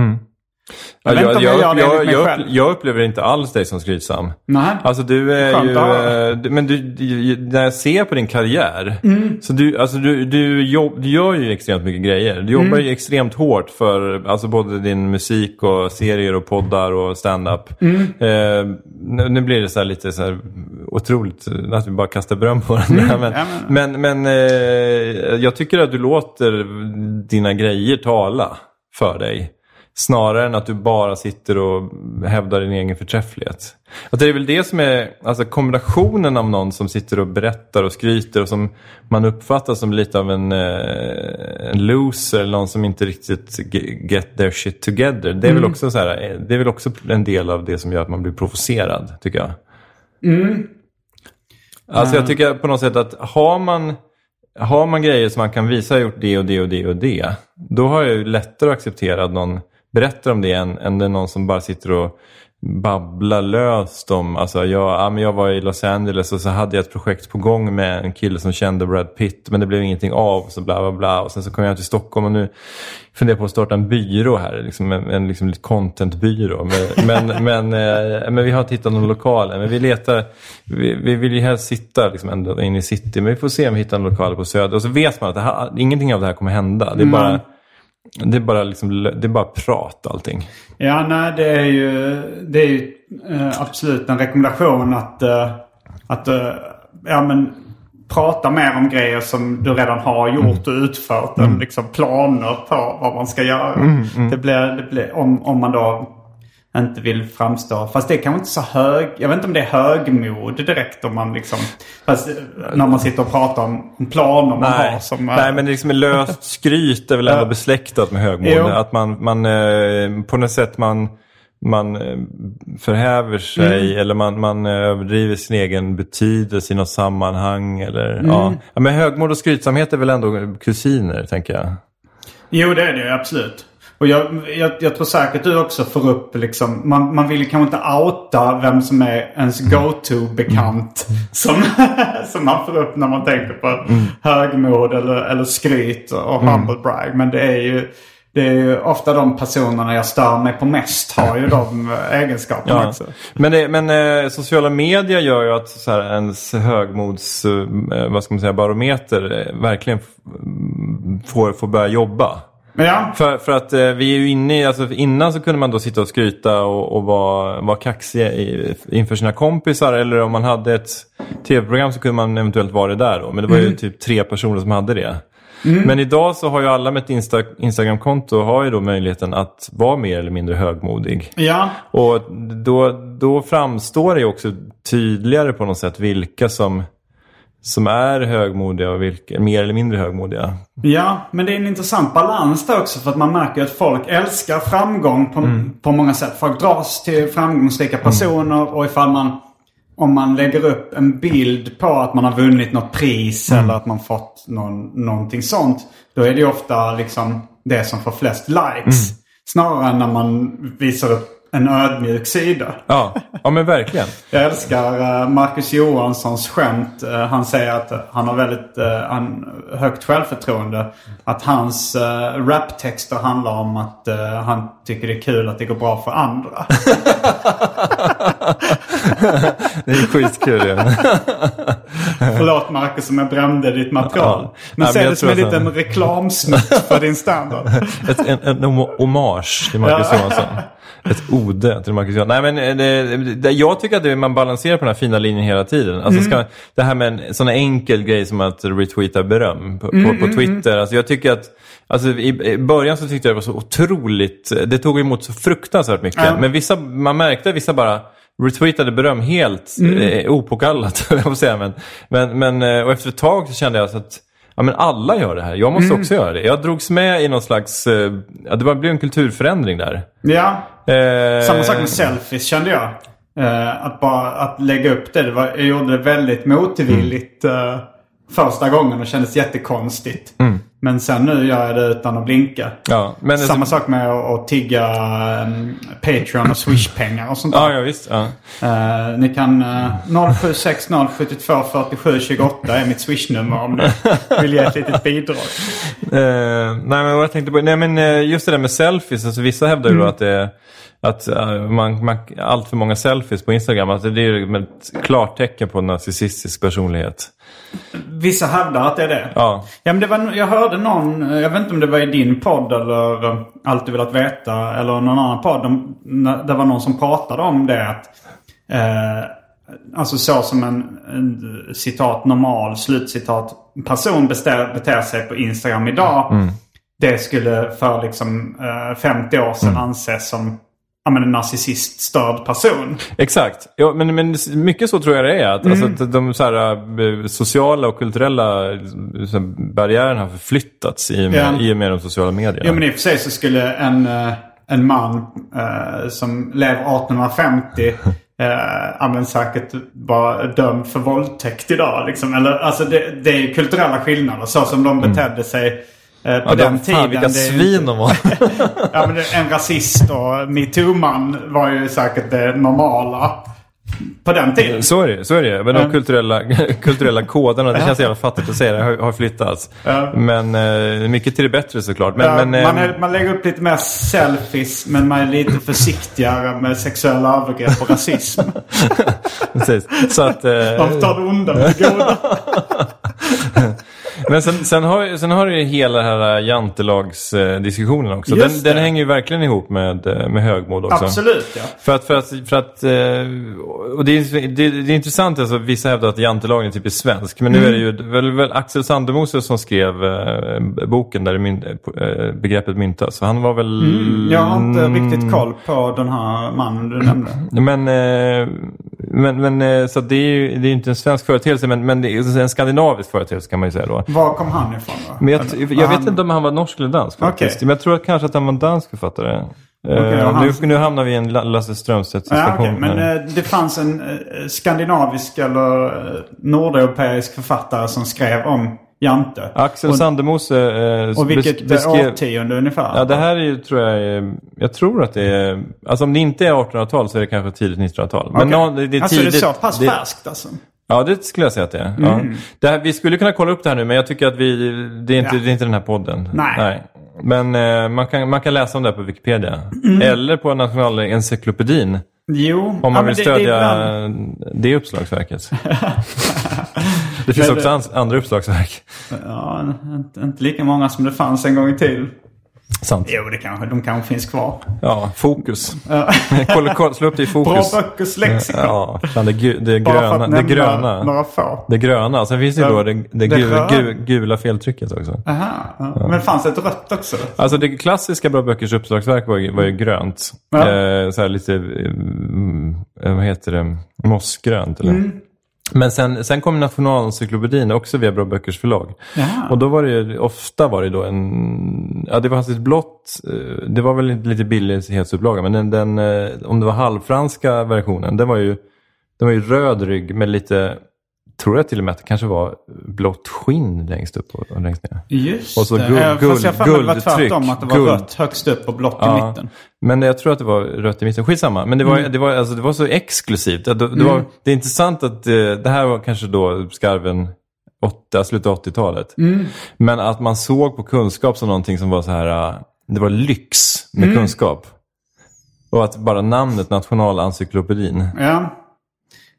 Jag jag jag, enligt mig jag, själv. jag upplever inte alls dig som skrytsam. Nej. Alltså du är Skönt ju, eh, men du, du, när jag ser på din karriär. Mm. Så du, alltså du, du, jobb, du gör ju extremt mycket grejer. Du jobbar Mm. ju extremt hårt för alltså både din musik och serier och poddar och stand-up. Mm. Eh, nu, nu blir det så här lite så här otroligt att vi bara kastar beröm på men, Mm. Ja, men, men eh, jag tycker att du låter dina grejer tala för dig. Snarare än att du bara sitter och hävdar din egen förträfflighet. Att det är väl det som är alltså kombinationen av någon som sitter och berättar och skryter och som man uppfattar som lite av en, eh, en loser, eller någon som inte riktigt ge- get their shit together. Det är, väl också så här, eh, det är väl också en del av det som gör att man blir provocerad, tycker jag. Alltså jag tycker på något sätt att har man, har man grejer som man kan visa har gjort det och det och det och det. Då har jag ju lättare att acceptera att någon berättar om det än, än det är någon som bara sitter och babblar löst om, alltså jag, ja, men jag var i Los Angeles och så hade jag ett projekt på gång med en kille som kände Brad Pitt men det blev ingenting av så bla bla bla. Och sen så kom jag till Stockholm och nu funderar jag på att starta en byrå här, liksom en, en liksom contentbyrå. Men, men, men, eh, men vi har inte hittat någon lokal men vi letar, vi, vi vill ju helst sitta liksom ända in i city men vi får se om vi hittar en lokal på Söder. Och så vet man att här, ingenting av det här kommer hända. Det är bara det är bara, liksom, det är bara prat allting. Ja, nej det är ju, det är ju eh, absolut en rekommendation att, eh, att eh, ja, men, prata mer om grejer som du redan har gjort och utfört. Än liksom planer på vad man ska göra. Det blir, det blir, om, om man då inte vill framstå. Fast det är kanske inte så hög. Jag vet inte om det är högmod direkt om man liksom. Fast när man sitter och pratar om, om planer man har. Som, Nej, men det liksom löst skryt är väl ändå besläktat med högmod. Jo. Att man, man eh, på något sätt man, man eh, förhäver sig Mm. eller man, man eh, överdriver sin egen betydelse i något sammanhang. Eller, Mm. ja. Ja, men högmod och skrytsamhet är väl ändå kusiner, tänker jag. Jo, det är det absolut. Och jag, jag, jag tror säkert du också får upp liksom, man, man vill kanske inte outa vem som är ens go-to-bekant. Som, som man får upp när man tänker på högmod eller, eller skryt och humble brag. Men det är ju det är ju ofta de personerna jag stör mig på mest har ju de egenskaperna Ja. också. Men, det, men eh, sociala medier gör ju att så här, ens högmods eh, vad ska man säga, barometer eh, verkligen mm, får, får börja jobba. Ja, För, för att eh, vi är ju inne i, alltså innan så kunde man då sitta och skryta och, och vara, vara kaxig i, inför sina kompisar. Eller om man hade ett tv-program så kunde man eventuellt vara det där då. Men det var ju typ tre personer som hade det. Men idag så har ju alla med ett Insta, Instagram-konto har ju då möjligheten att vara mer eller mindre högmodig. ja. Och då, då framstår det ju också tydligare på något sätt vilka som, som är högmodiga och vilka mer eller mindre högmodiga. Ja, men det är en intressant balans där också. För att man märker att folk älskar framgång på, på många sätt. Folk dras till framgångsrika personer och ifall man om man lägger upp en bild på att man har vunnit något pris eller att man fått någon, någonting sånt. Då är det ofta liksom det som får flest likes. Snarare än när man visar upp en ödmjuk sida. Ja, ja men verkligen. Jag älskar eh, Marcus Johanssons skämt. Eh, Han säger att han har väldigt eh, han, högt självförtroende. Att hans raptexter handlar om att han tycker det är kul att det går bra för andra. Det är skitkul ju. Förlåt Marcus om jag brände ditt material. Ja. Men Ja, se det som en liten reklamsnutt för din standard. En, en homo- hommage till Marcus Ja. Johansson. Ett ode till Marcus Johansson. Nej, men eh, det, det, jag tycker att det, man balanserar på den här fina linjen hela tiden. Alltså, ska, det här med en sån enkel grej som att retweeta beröm på, på, på Twitter. Alltså, jag tycker att Alltså, i, början så tyckte jag det var så otroligt, det tog emot så fruktansvärt mycket. Ja. Men vissa, man märkte vissa bara retweetade beröm helt eh, opåkallat. säga. Men, men, men, eh, och efter ett tag så kände jag så att Ja men alla gör det här. Jag måste också göra det. Jag drogs med i någon slags... Eh, ja, det blev en kulturförändring där. Ja, samma sak med selfies kände jag. Eh, att bara att lägga upp det. det var, jag gjorde det väldigt motvilligt eh, första gången och kändes jättekonstigt. Mm. Men sen nu gör jag det utan att blinka. Ja, men Samma sak med att, att tigga um, Patreon och Swish-pengar och sånt där. Ja, ja visst. Ja. Eh, ni kan uh, 0760 72 47 28 är mitt Swish-nummer om ni vill ge ett litet bidrag. Eh, nej men vad jag tänkte på, nej men eh, just det där med selfies, alltså vissa hävdar ju då att det är att eh, man, man, allt för många selfies på Instagram, alltså det är ett klart tecken på en narcissistisk personlighet. Vissa hävdar att det är det. Ja. Ja, men det var, jag hörde någon, jag vet inte om det var i din podd eller eh, Allt du velat veta eller någon annan podd. De, det var någon som pratade om det att eh, Alltså så som en, en citat normal slutcitat person beter, beter sig på Instagram idag. Det skulle för liksom eh, 50 år sedan anses som ja, men en narcissist störd person. Exakt, ja, men, men mycket så tror jag det är. Att, Mm. alltså, att de så här, eh, sociala och kulturella så här, barriärerna har förflyttats i och med, Ja. i och med de sociala medierna. Ja men i och för sig så skulle en, eh, en man eh, som lever 1850 eh, men säkert var dömd för våldtäkt idag. Liksom. Eller, alltså det, det är kulturella skillnader. Så som de betedde sig eh, på Ja, den de, tiden. fan, vilka svin de var. ja, men en rasist och metoo-man var ju säkert det normala på den tiden. Så är det så är det. Men de kulturella, kulturella koderna, det känns jävla fattigt att säga det, har, har flyttats. Ja. Men eh, mycket till det bättre såklart. Men, Ja, men, eh, man, är, man lägger upp lite mer selfies men man är lite försiktigare med sexuella övergrepp och rasism. precis. Så att, eh, De tar det onda med det goda. Men sen, sen, har, sen har du ju hela den här jantelagsdiskussionen också. Den, den hänger ju verkligen ihop med, med högmod också. Absolut ja. För att, för att, för att eh, och det är, det, det är intressant, alltså, vissa hävdar att jantelagen är typiskt svensk. Men nu är det ju väl, väl Axel Sandemose som skrev eh, boken där det myn, eh, begreppet myntas. Så han var väl... Mm, Jag har inte riktigt koll på den här mannen du nämnde. Men, men, men eh, så det är ju det är inte en svensk företeelse men, men det är en skandinavisk företeelse kan man ju säga då. Var kom han ifrån då? Men jag, Eller, jag var vet han- inte om han var norsk eller dansk faktiskt. Okej. Men jag tror att kanske att han var en dansk författare. Okej, och han- nu, nu hamnar vi i en La- Lasse Strömstedt Ja, okej, men eh, det fanns en eh, skandinavisk eller nordeuropeisk författare som skrev om Jante. Axel och, Sandemose eh, och vilket bes- beskrev... årtionde ungefär? Ja, det här är ju, tror jag, är- jag tror att det är, alltså om det inte är 1800-tal så är det kanske tidigt 1900-tal. Men Okej. nå- det, det är alltså tidigt. det är så pass det, färskt alltså? Ja, det skulle jag säga att det är. Ja. Det här, vi skulle kunna kolla upp det här nu, men jag tycker att vi, det är inte, Ja. det är inte den här podden. Nej. Men eh, man, kan, man kan läsa om det på Wikipedia. Eller på Nationalencyklopedin. Jo. Om ja, man men vill det- det stödja ibland- det uppslagsverket. det finns också det- andra uppslagsverk. Ja, inte, inte lika många som det fanns en gång i tiden. Sant. Jo, det kanske, de kanske finns kvar. Ja, fokus. kolla, kolla, slå upp det i Bra fokus. böckers lexikon. Ja, fan, det, gu- det, Bara gröna, det gröna. några få. Det gröna. Sen finns det ju då det, det, det gu, röda. gu, gula feltrycket också. Aha, ja. Men fanns det ett rött också? Alltså det klassiska Bra Böckers uppslagsverk var ju, var ju grönt. Ja. Eh, så här lite, mm, vad heter det, mossgrönt. Eller? Mm. Men sen, sen kom Nationalencyklopedin också via Bra Böckers förlag. Jaha. Och då var det ju, ofta var det då en, ja det var ett blått, eh, det var väl lite- lite billighetsupplaga, men den, den, eh, om det var halvfranska versionen, den var ju, den var ju röd rygg med lite, tror jag till och med att det kanske var blått skinn längst upp och, och längst ner. Just Och så det. guld- Fast jag har mig det var tvärtom. Att det var Guld. rött högst upp och blått i Ja, mitten. Men jag tror att det var rött i mitten. Skitsamma. Men det var, det var, alltså, det var så exklusivt. Det, det, var, det är intressant att eh, det här var kanske då skarven 8, slutet av 80-talet. Men att man såg på kunskap som någonting som var så här, eh, det var lyx med kunskap. Och att bara namnet Nationalencyklopedin. Ja.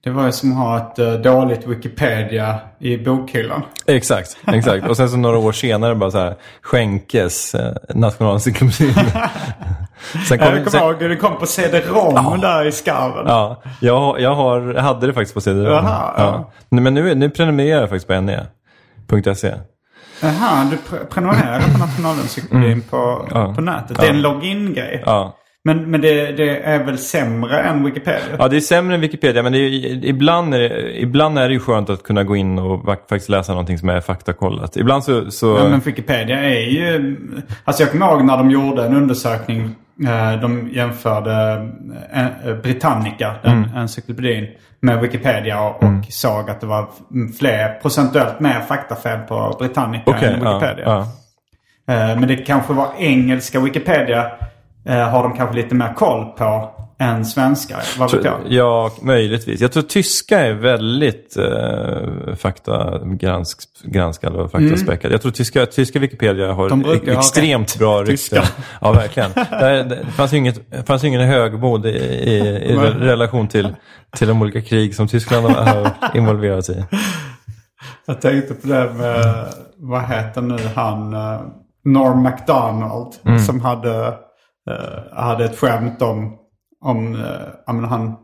Det var ju som att ha ett eh, dåligt Wikipedia i bokhyllan. Exakt, exakt. Och sen så några år senare bara så här, skänkes eh, Nationalencyklopedin. sen Ja, jag kommer ihåg hur det kom på CD-ROM där i skarven. Ja, jag, jag, har, jag hade det faktiskt på CD. Jaha, ja. Nej, Men nu, nu prenumererar jag faktiskt på ne.se. Jaha, du pre- prenumererar på Nationalencyklopedin på, Ja. på nätet. Det är en login-grej. Ja. Men, men det, det är väl sämre än Wikipedia? ja, det är sämre än Wikipedia men det är, ibland, är det, ibland är det ju skönt att kunna gå in och faktiskt läsa någonting som är faktakollat. Ibland så... så Ja, men Wikipedia är ju... Alltså jag kommer ihåg när de gjorde en undersökning. eh, De jämförde eh, Britannica, den Mm. encyklopedin, med Wikipedia och, och såg att det var fler, procentuellt mer faktafel på Britannica Okej, än ja, Wikipedia. ja. Eh, Men det kanske var engelska Wikipedia eh, har de kanske lite mer koll på än svenska. Vad vet jag? Ja, möjligtvis. Jag tror tyska är väldigt eh, faktagranskad och faktaspäckad. Jag tror tyska, tyska Wikipedia har Mm. Ha extremt bra rykte. Ja, verkligen. Det, det fanns ju inget, det fanns ju ingen högmod i, i, i relation till, till de olika krig som Tyskland har involverats i. Jag tänkte på det med, vad heter nu han, uh, Norm MacDonald. Mm. Som hade, eh, hade ett skämt om, om uh, han,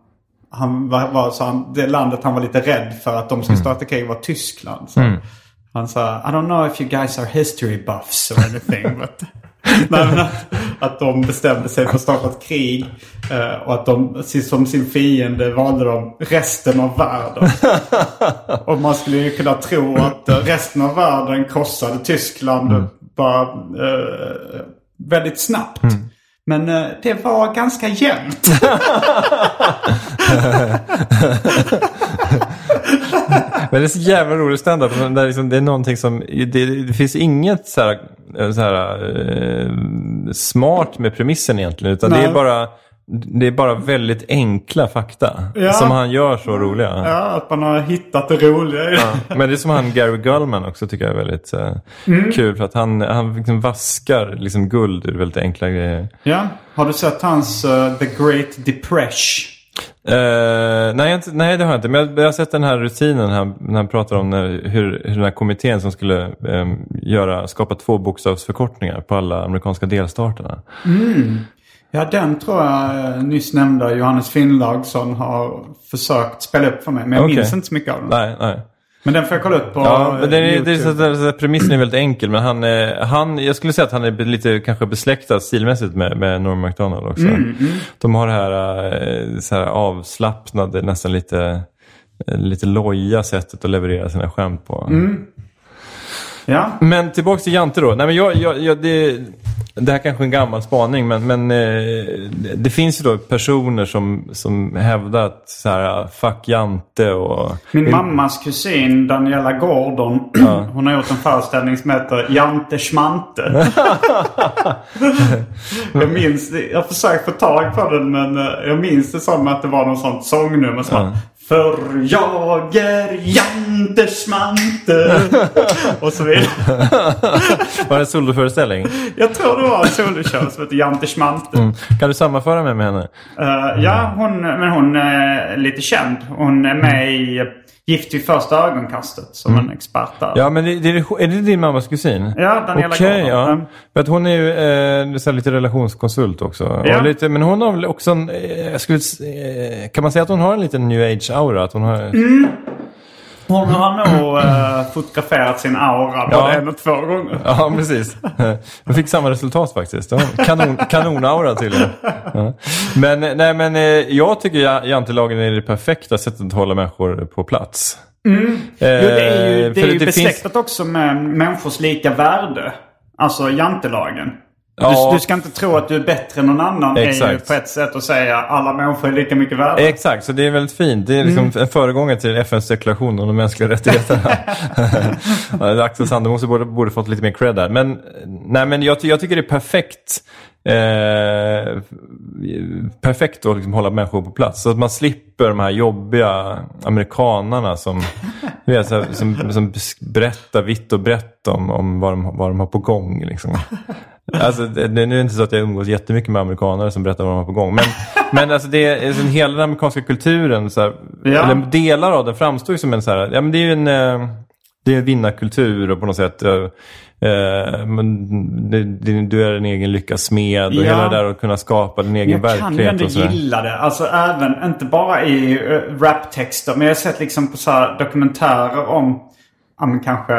han var, var så han, det landet han var lite rädd för att de skulle Mm. starta krig var Tyskland. Så Han sa, I don't know if you guys are history buffs or anything. but... Nej, men att, att de bestämde sig för att starta ett krig. eh, och att de som sin fiende valde de resten av världen. och man skulle ju kunna tro att resten av världen krossade Tyskland bara eh, väldigt snabbt. Men eh, det var ganska jämnt. Men det är så jävla rolig standup. Det, är liksom, det är någonting som... Det, det finns inget så här, så här, eh, smart med premissen egentligen. Utan det Nej. är, bara, det är bara väldigt enkla fakta. Ja. Som han gör så roliga. Ja, att man har hittat det roliga det. Men det är som han Gary Gullman också tycker jag är väldigt eh, Mm. kul. För att han, han liksom vaskar liksom guld ur väldigt enkla grejer. Ja. Har du sett hans eh, The Great Depression? Eh, nej, inte, nej, det har jag inte. Men jag, jag har sett den här rutinen här, när han pratar om när, hur, hur den här kommittén som skulle eh, göra, skapa två bokstavsförkortningar på alla amerikanska delstaterna. Ja, den tror jag eh, nyss nämnda Johannes Finnlaugsson har försökt spela upp för mig. Men jag Okej. minns inte så mycket av den. Nej, nej. Men den får jag kolla upp på Ja, men det är, det är så, att- så, att premissen är väldigt enkel. Men han, eh, han, jag skulle säga att han är lite kanske besläktad stilmässigt med, med Norm MacDonald också. De har det här, eh, så här avslappnade, nästan lite, lite loja sättet att leverera sina skämt på. Ja. Men tillbaks till Jante då. Nej, men jag, jag, jag, det, det här kanske är en gammal spaning men, men eh, det, finns ju då personer som, som hävdar att så här, fuck Jante och... Min mammas kusin Daniela Gordon, hon har gjort en föreställning som heter Jante Schmante. jag minns jag har försökt få tag på den men eh, jag minns det som att det var någon sånt sångnummer som Ja. För jag är Jante Schmante. Och så vidare. Var det en soloföreställning? Jag tror det var en soloshow som heter Jante Schmante. Kan du sammanföra mig med henne? Eh, ja, hon, men hon är lite känd. Hon är med i Gift vid första ögonkastet som en expert där. Ja, men det, det, är det din mammas kusin? Ja, Daniela Gordon. ja. Mm. För att hon är ju eh, så lite relationskonsult också. Ja. Lite, men hon har väl också en, eh, jag skulle, eh, kan man säga att hon har en liten new age-aura? Att hon har, Mm. Hon har nog uh, fotograferat sin aura både Ja. en och två gånger. Ja, precis. De fick samma resultat faktiskt. Kanon, kanonaura tydligen. Ja. Men, nej, men eh, jag tycker ja- jantelagen är det perfekta sättet att hålla människor på plats. Eh, Jo, det är ju, det för är ju finns- besläktat också med människors lika värde. Alltså jantelagen. Ja. Du, du ska inte tro att du är bättre än någon annan. är ju Exakt. på ett sätt att säga alla människor är lika mycket värda. Exakt, så det är väldigt fint. Det är liksom Mm. en föregångare till FNs deklaration om de mänskliga rättigheterna. Axel Sandemose borde, borde fått lite mer cred där. Men, nej, men jag, jag tycker det är perfekt. Eh, perfekt att liksom hålla människor på plats. Så att man slipper de här jobbiga amerikanarna som, vet, som, som berättar vitt och brett om, om vad, de, vad de har på gång. Liksom. Alltså, det, nu är det inte så att jag umgås jättemycket med amerikanare som berättar vad de har på gång. Men, men alltså det är, alltså, hela den amerikanska kulturen, så här, Ja. eller delar av den framstår ju som en så här, ja men det är ju en, eh, det är en vinnarkultur och på något sätt eh, eh, men det, det, du är en egen lyckas smed och Ja. hela det där att kunna skapa din egen Jag kan ju verklighet. ändå och så där. gilla det. Alltså även, inte bara i uh, raptexter. Men jag har sett liksom på så här dokumentärer om, men kanske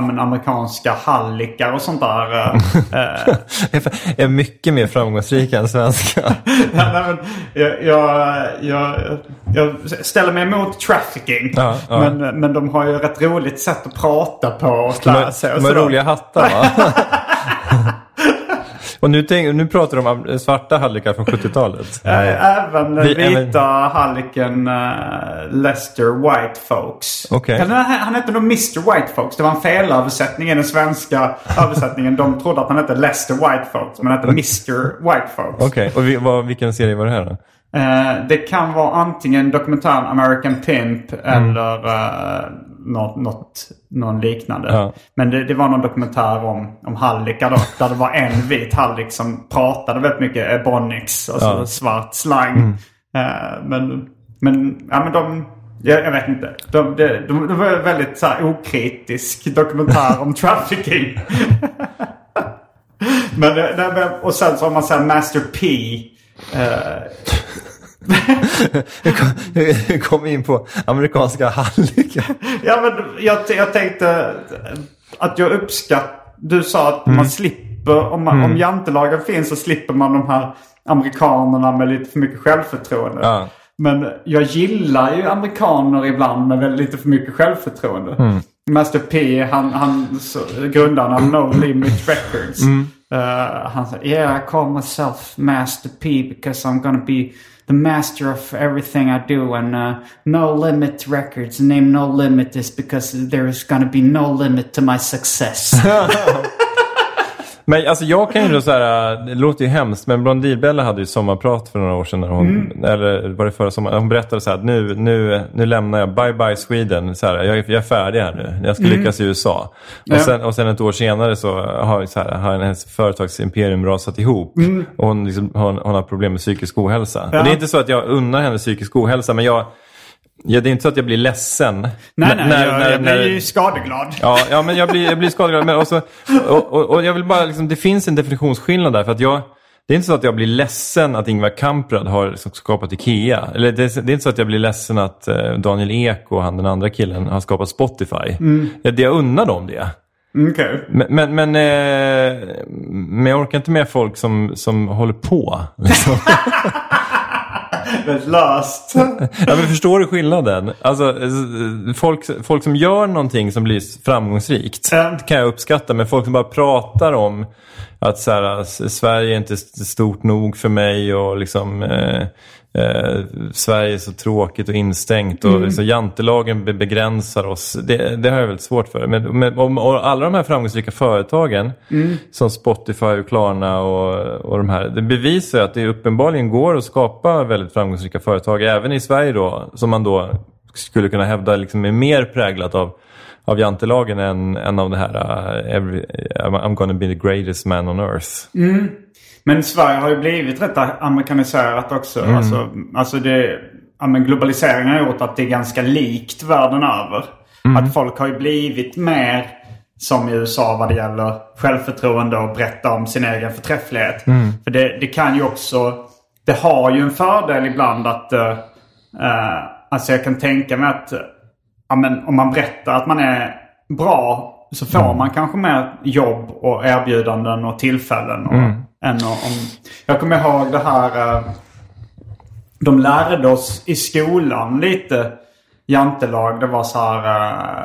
men amerikanska hallickar och sånt där. eh, eh, är mycket mer framgångsrik än svenska. Ja, nej, men jag, jag, jag, jag ställer mig emot trafficking. Ja, ja. Men, men de har ju rätt roligt sätt att prata på och klä sig. de har roliga hattar va? och nu, tänk, nu pratar de om svarta hallickar från 70-talet. Eh, Även den Vi- vita hallicken uh, Lester White Folks. Eller, Han, han hette nog Mr White Folks. Det var en felöversättning i den svenska översättningen. De trodde att han hette Lester White Folks. Men han hette Mr White Folks. Okej, och vi, vad, vilken serie var det här då? Eh, det kan vara antingen dokumentären American Pimp Mm. eller uh, något, något, någon liknande. Ja. Men det, det var någon dokumentär om, om hallickar då. där det var en vit hallick som pratade väldigt mycket ebonics. Alltså Ja. Mm. svart slang. Eh, men, men, ja, men de... Jag, jag vet inte. De, de, de, de var väldigt så här, okritisk dokumentär om trafficking. men, det- det- men, och sen så har man så här Master P. eh, Vi kom in på amerikanska hallickar. Ja, men jag, jag tänkte att jag uppskattar... Du sa att Mm. man slipper... Om, man, om jantelagen finns så slipper man de här amerikanerna med lite för mycket självförtroende. Ja. Men jag gillar ju amerikaner ibland med väldigt lite för mycket självförtroende. Mm. Master P, han, han grundaren av No Limit Records. Mm. Uh, han sa, yeah I call myself Master P because I'm gonna be the master of everything I do and uh, no limit records. The name no limit is because there is gonna be no limit to my success. Men alltså jag kan ju då så här, det låter ju hemskt, men Blondinbella hade ju sommarprat för några år sedan. När hon, Mm. Eller var det förra sommaren? Hon berättade så här att nu, nu, nu lämnar jag, bye bye Sweden. Så här, jag, är- jag är färdig här nu, jag ska lyckas i USA. Och, Mm. Sen, och sen ett år senare så har, så här, har hennes företagsimperium rasat ihop. Och hon, liksom, hon, hon har problem med psykisk ohälsa. Mm. Ja. Och det är inte så att jag unnar henne psykisk ohälsa, men jag, ja, det är inte så att jag blir ledsen. nej, nej, när- jag, när- jag blir när- skadeglad. Ja, ja men jag blir, jag blir skadeglad. Men också, och, och, och jag vill bara, liksom, det finns en definitionsskillnad där. För att jag, det är inte så att jag blir ledsen att Ingvar Kamprad har liksom skapat Ikea. Eller det, är- inte så att jag blir ledsen att eh, Daniel Ek och han den andra killen har skapat Spotify. Jag, jag unnar dem det. Mm, Okej. Men, men, men, eh, men jag orkar inte med folk som, som håller på. Liksom. Väldigt löst. Ja, men förstår du skillnaden? Alltså, folk, folk som gör någonting som blir framgångsrikt det kan jag uppskatta. Men folk som bara pratar om att så här, Sverige är inte st- stort nog för mig och liksom eh, eh, Sverige är så tråkigt och instängt och så jantelagen be- begränsar oss. Det, det har jag väldigt svårt för. Men, men om, alla de här framgångsrika företagen som Spotify och Klarna och, och de här. Det bevisar att det uppenbarligen går att skapa väldigt framgångsrika företag även i Sverige då. Som man då skulle kunna hävda liksom är mer präglat av av jantelagen än, än av det här uh, every, I'm gonna be the greatest man on earth. Men Sverige har ju blivit rätt amerikaniserat också. Mm. Alltså, alltså det, ja, men globaliseringen har gjort att det är ganska likt världen över. Mm. Att folk har ju blivit mer som i USA vad det gäller självförtroende och berätta om sin egen förträfflighet. Mm. För det, det kan ju också, det har ju en fördel ibland att, uh, alltså jag kan tänka mig att ja, men om man berättar att man är bra så får man kanske mer jobb och erbjudanden och tillfällen. Och, än om, jag kommer ihåg det här. eh, De lärde oss i skolan lite jantelag. Det var så här eh,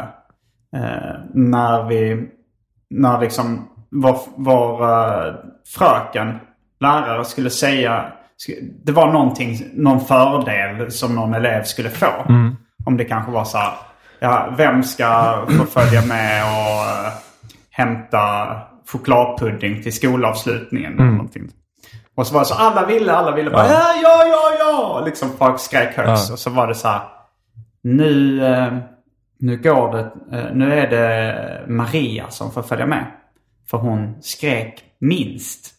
eh, när vi, när liksom vår, vår fröken, lärare skulle säga, det var någonting, någon fördel som någon elev skulle få. Om det kanske var så här, ja, vem ska få följa med och hämta chokladpudding till skolavslutningen eller någonting. Och så var det så alla ville, alla ville bara ja, ja, ja, ja. Liksom folk skrek högst. Och så var det så här. Nu, eh, nu går det, eh, nu är det Maria som får följa med. För hon skrek minst.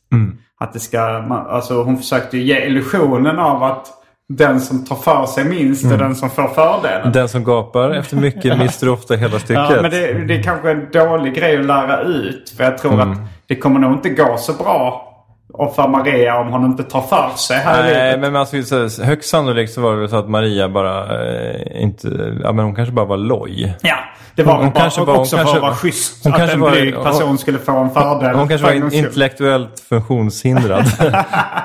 Att det ska, alltså hon försökte ge illusionen av att den som tar för sig minst är den som får fördelen. Den som gapar efter mycket mister ofta hela stycket. Ja, men det, det är kanske en dålig grej att lära ut. För jag tror Mm. att det kommer nog inte gå så bra och för Maria om hon inte tar för sig här i Nej, livet. men alltså, så, högst sannolikt så var det väl så att Maria bara eh, inte... Ja, men hon kanske bara var loj. Ja, det var Hon- hon bara, kanske hon också kanske för att vara var- schysst. hon att kanske en var- blyg hon- person skulle få en fördel. Hon kanske var intellektuellt funktionshindrad.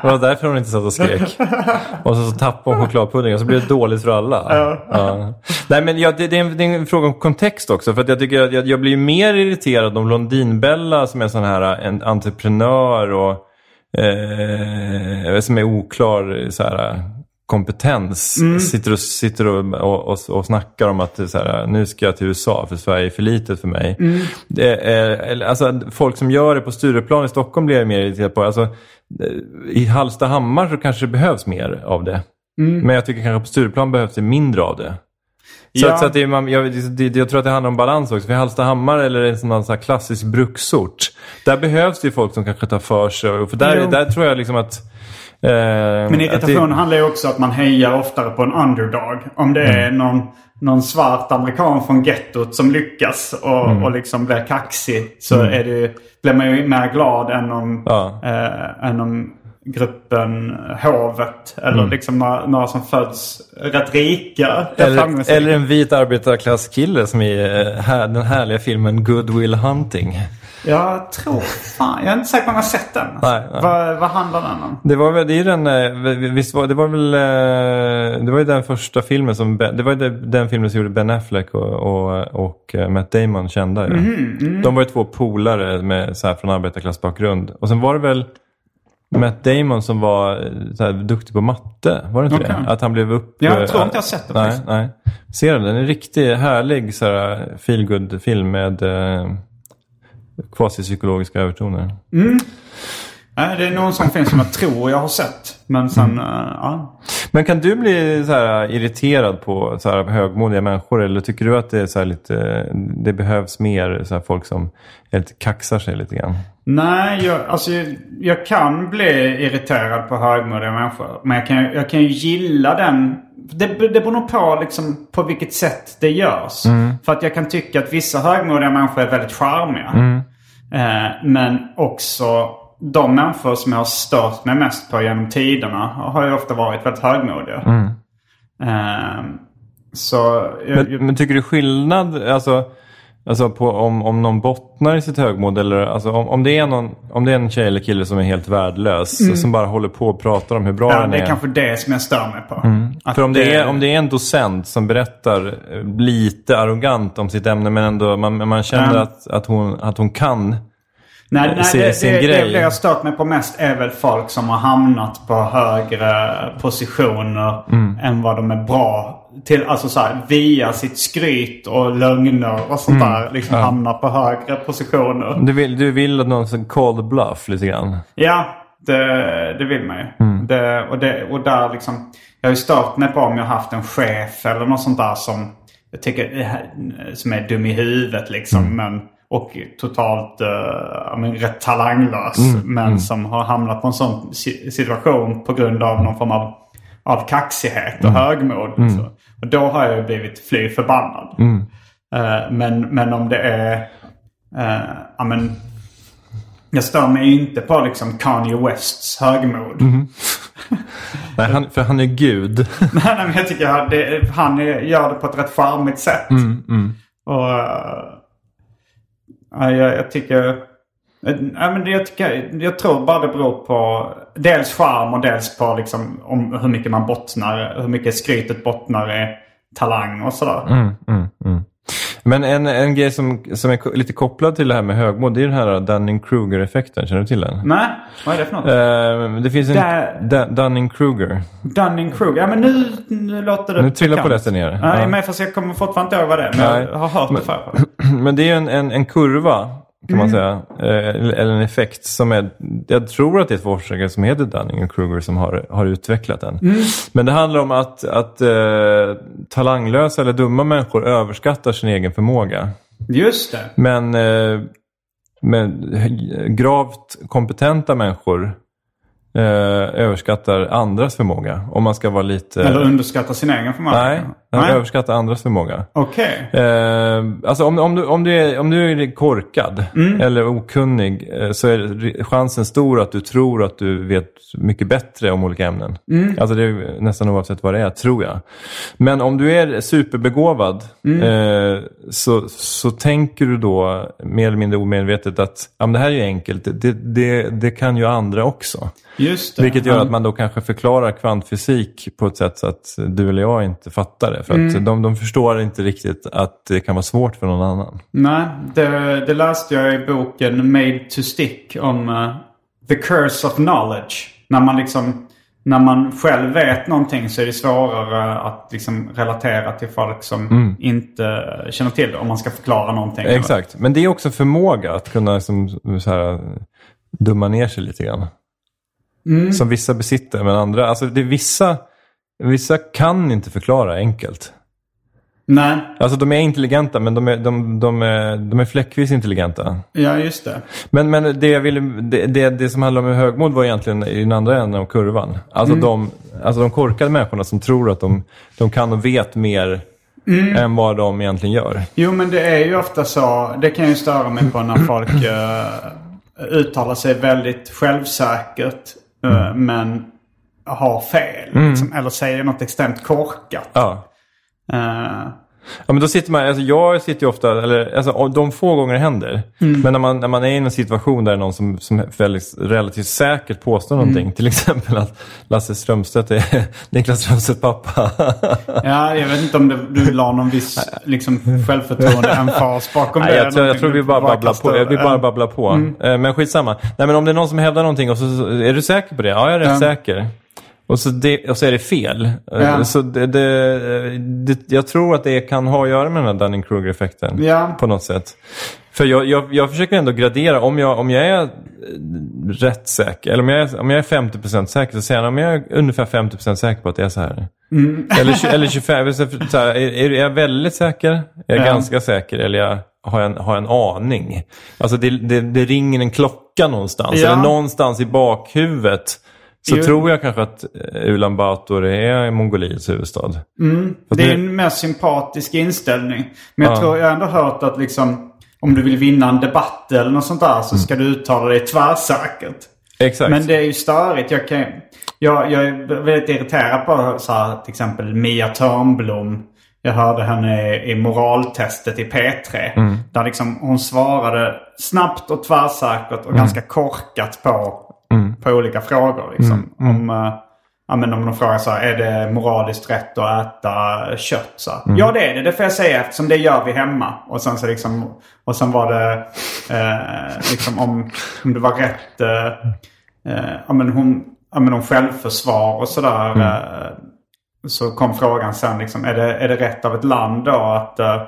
det var därför hon inte satt och skrek. Och så, så tappade hon chokladpudding och så blev det dåligt för alla. Ja. Nej, men ja, det, det, är en, det är en fråga om kontext också. För jag tycker att jag, jag blir mer irriterad om Blondinbella som är sån här en entreprenör och eh, som är oklar så här, kompetens. Sitter, och, sitter och, och, och, snackar om att så här, nu ska jag till USA för Sverige är för litet för mig. Det är, alltså, folk som gör det på Stureplan i Stockholm blir jag mer irriterad på. Alltså, eh, I Hallstahammar så kanske det behövs mer av det. Men jag tycker kanske på Stureplan behövs det mindre av det. Så, Ja. att, så att det är, man, jag, det, jag tror att det handlar om balans också. För Hallstahammar eller en sån här klassisk bruksort. Där behövs det ju folk som kanske tar för sig. För där, Jo. där tror jag liksom att... eh, Men irritation det, handlar ju också om att man hejar oftare på en underdog. Om det är Mm. någon, någon svart amerikan från gettot som lyckas och, Mm. och liksom blir kaxig. Så är det, blir man ju mer glad än om, Ja. eh, än om gruppen Hovet. Eller Mm. liksom några, några som föds rätt rika. eller, eller en vit arbetarklasskille som i eh, här, den härliga filmen Good Will Hunting. Jag tror fan, jag är inte säker på om jag har sett den. Nej, nej. Vad, vad handlar den om? Det var väl, det är den, eh, visst var, det var väl, eh, det var ju den första filmen som, det var ju den- filmen som gjorde Ben Affleck och, och, och eh, Matt Damon kända ju. Mhm, De var ju två polare med, så här, från arbetarklassbakgrund. Och sen var det väl, Matt Damon som var eh, så här, duktig på matte. Var det inte Okej. det? Att han blev upp... Jag tror eh, inte jag har sett den Nej, faktiskt. nej. Ser den? En riktigt härlig så här, feel film med eh, kvasipsykologiska övertoner. Nej, det är någon sån film som jag tror jag har sett. Men sen, eh, ja. Men kan du bli så här irriterad på så här högmodiga människor eller tycker du att det är så här lite, det behövs mer så här folk som lite kaxar sig lite grann? Nej, jag, alltså, jag, kan bli irriterad på högmodiga människor. Men jag kan, jag kan ju gilla den. Det, det beror nog på liksom, på vilket sätt det görs. För att jag kan tycka att vissa högmodiga människor är väldigt charmiga. Eh, men också de människor som jag har stört mig mest på genom tiderna har ju ofta varit väldigt högmodiga. Eh, så jag, Men, men tycker du skillnad alltså, alltså på om, om någon bottnar i sitt högmod eller alltså om, om, det är någon, om det är en tjej eller kille som är helt värdelös som bara håller på och pratar om hur bra ja, den det är. är kanske det som jag stör mig på. Att För om det, är, om det är en docent som berättar eh, lite arrogant om sitt ämne men ändå man, man känner Ja. att, att, hon, att hon kan. Nej, nej sin- det, sin det, grej. det, jag stört mig på mest är väl folk som har hamnat på högre positioner Mm. än vad de är bra till. Alltså så här, via sitt skryt och lögner och sånt där. Liksom Mm. Ja. hamnar på högre positioner. Du vill, du vill att någon ska call the bluff lite grann? Ja, det, det vill man ju. Mm. Det, och, det, och där liksom, jag har ju stört mig på om jag haft en chef eller något sånt där som jag tycker är- som är dum i huvudet liksom. Mm. Men, och totalt ja, men, rätt talanglös. Mm. Men som har hamnat på en sån si- situation på grund av någon form av, av kaxighet Mm. och högmod. Så. Och då har jag blivit fly förbannad. Mm. Eh, men, men om det är... eh, men, jag stör mig inte på liksom Kanye Wests högmod. Nej, han, för han är gud. nej, nej, men jag tycker att det, han är, gör det på ett rätt charmigt sätt. Och eh, ja, jag, jag tycker... Eh, ja, men jag, tycker, jag tror bara det beror på dels charm och dels på liksom, om hur mycket man bottnar, hur mycket skrytet bottnar i talang och sådär. Mm, mm, mm. Men en, en grej som, som är lite kopplad till det här med högmod, det är den här Dunning-Kruger-effekten. Känner du till den? Nej, vad är det för något? Eh, det finns en Da- Dunning-Kruger. Dunning-Kruger. Ja men nu, nu låter det Nu trillar polletten ner. Nej, Ja. men fast jag kommer fortfarande inte ihåg vad det är. Men Nej. jag har hört det förr. Men det är ju en, en, en kurva kan man säga. Eh, eller en effekt som är, jag tror att det är ett forskare som heter Dunning och Kruger som har, har utvecklat den. Men det handlar om att, att eh, talanglösa eller dumma människor överskattar sin egen förmåga. Just det. Men, eh, men gravt kompetenta människor eh, överskattar andras förmåga. Om man ska vara lite... Eller underskatta sin egen förmåga. Nej, Nej. överskattar andras förmåga. Okej. Eh, alltså om, om, du, om, du är, om du är korkad Mm. eller okunnig eh, så är chansen stor att du tror att du vet mycket bättre om olika ämnen. Mm. Alltså det är nästan oavsett vad det är, tror jag. Men om du är superbegåvad Mm. eh, så, så tänker du då mer eller mindre omedvetet att ja, det här är ju enkelt, det, det, det kan ju andra också. Just det. Vilket gör att man då kanske förklarar kvantfysik på ett sätt så att du eller jag inte fattar det. För att Mm. de, de förstår inte riktigt att det kan vara svårt för någon annan. Nej, det, det läste jag i boken Made to Stick om eh, The Curse of Knowledge. När man liksom... När man själv vet någonting så är det svårare att liksom relatera till folk som inte känner till det. Om man ska förklara någonting. Mm. Exakt, men det är också förmåga att kunna som, så här, dumma ner sig lite grann. Mm. Som vissa besitter, men andra, alltså det är vissa, vissa kan inte förklara enkelt. Nej, Alltså de är intelligenta men de är, de, de är, de är fläckvis intelligenta. ja just det. Men, men det, jag ville, det, det, det som handlar om högmod var egentligen i den andra änden av kurvan. Alltså, de, alltså de korkade människorna som tror att de, de kan och vet mer än vad de egentligen gör. Jo men det är ju ofta så. Det kan jag ju störa mig på när folk uh, uttalar sig väldigt självsäkert. eh, men har fel. Liksom, eller säger något extremt korkat. Ja. Eh, Ja, men då sitter man, alltså jag sitter ju ofta, eller alltså, de få gånger det händer. Mm. Men när man, när man är i en situation där någon som, som väldigt, relativt säkert påstår någonting. Mm. Till exempel att Lasse Strömstedt är Niklas Strömstedts pappa. Ja, jag vet inte om det, du la någon viss liksom, självförtroende, emfas bakom Nej, det. jag, tror, jag tror vi bara babblar på. Vi bara Ja. babblar på. Mm. Eh, Men skitsamma. Nej, men om det är någon som hävdar någonting och så, är du säker på det? Ja, jag är rätt Ja. säker. Och så, det, och så är det fel. Eh, Ja. Så det, det, det, jag tror att det kan ha att göra med den här Dunning-Kruger-effekten. Ja. På något sätt. För jag, jag, jag försöker ändå gradera. Om jag, om jag är eh, rätt säker, eller om jag är, om jag är 50% säker, så säger jag om jag är ungefär 50% säker på att det är så här. Mm. Eller, eller 25, så här, är, är jag väldigt säker? Är jag Ja. ganska säker? Eller jag, har, jag en, har jag en aning? Alltså det, det, det ringer en klocka någonstans. Eller någonstans i bakhuvudet. Så Jo. tror jag kanske att eh, Ulan Bator är Mongoliets huvudstad. Mm. Det är nu- en mer sympatisk inställning. Men jag Ja. tror jag ändå hört att liksom, om du vill vinna en debatt eller något sånt där så ska du uttala dig tvärsäkert. Exakt. Men det är ju störigt. Jag, kan, jag, jag är väldigt irriterad på så här, till exempel Mia Törnblom. Jag hörde henne i moraltestet i P3. Mm. Där liksom hon svarade snabbt och tvärsäkert och Mm. ganska korkat på, på olika frågor. Liksom. Mm. Om, eh, ja, men om de frågar så här, är det moraliskt rätt att äta kött? Så Mm. Ja det är det, det får jag säga eftersom det gör vi hemma. Och sen, så liksom, och sen var det eh, liksom om, om det var rätt eh, eh, ja, men hon, ja, men om självförsvar och sådär. Mm. Eh, så kom frågan sen liksom, är det, är det rätt av ett land då att, eh,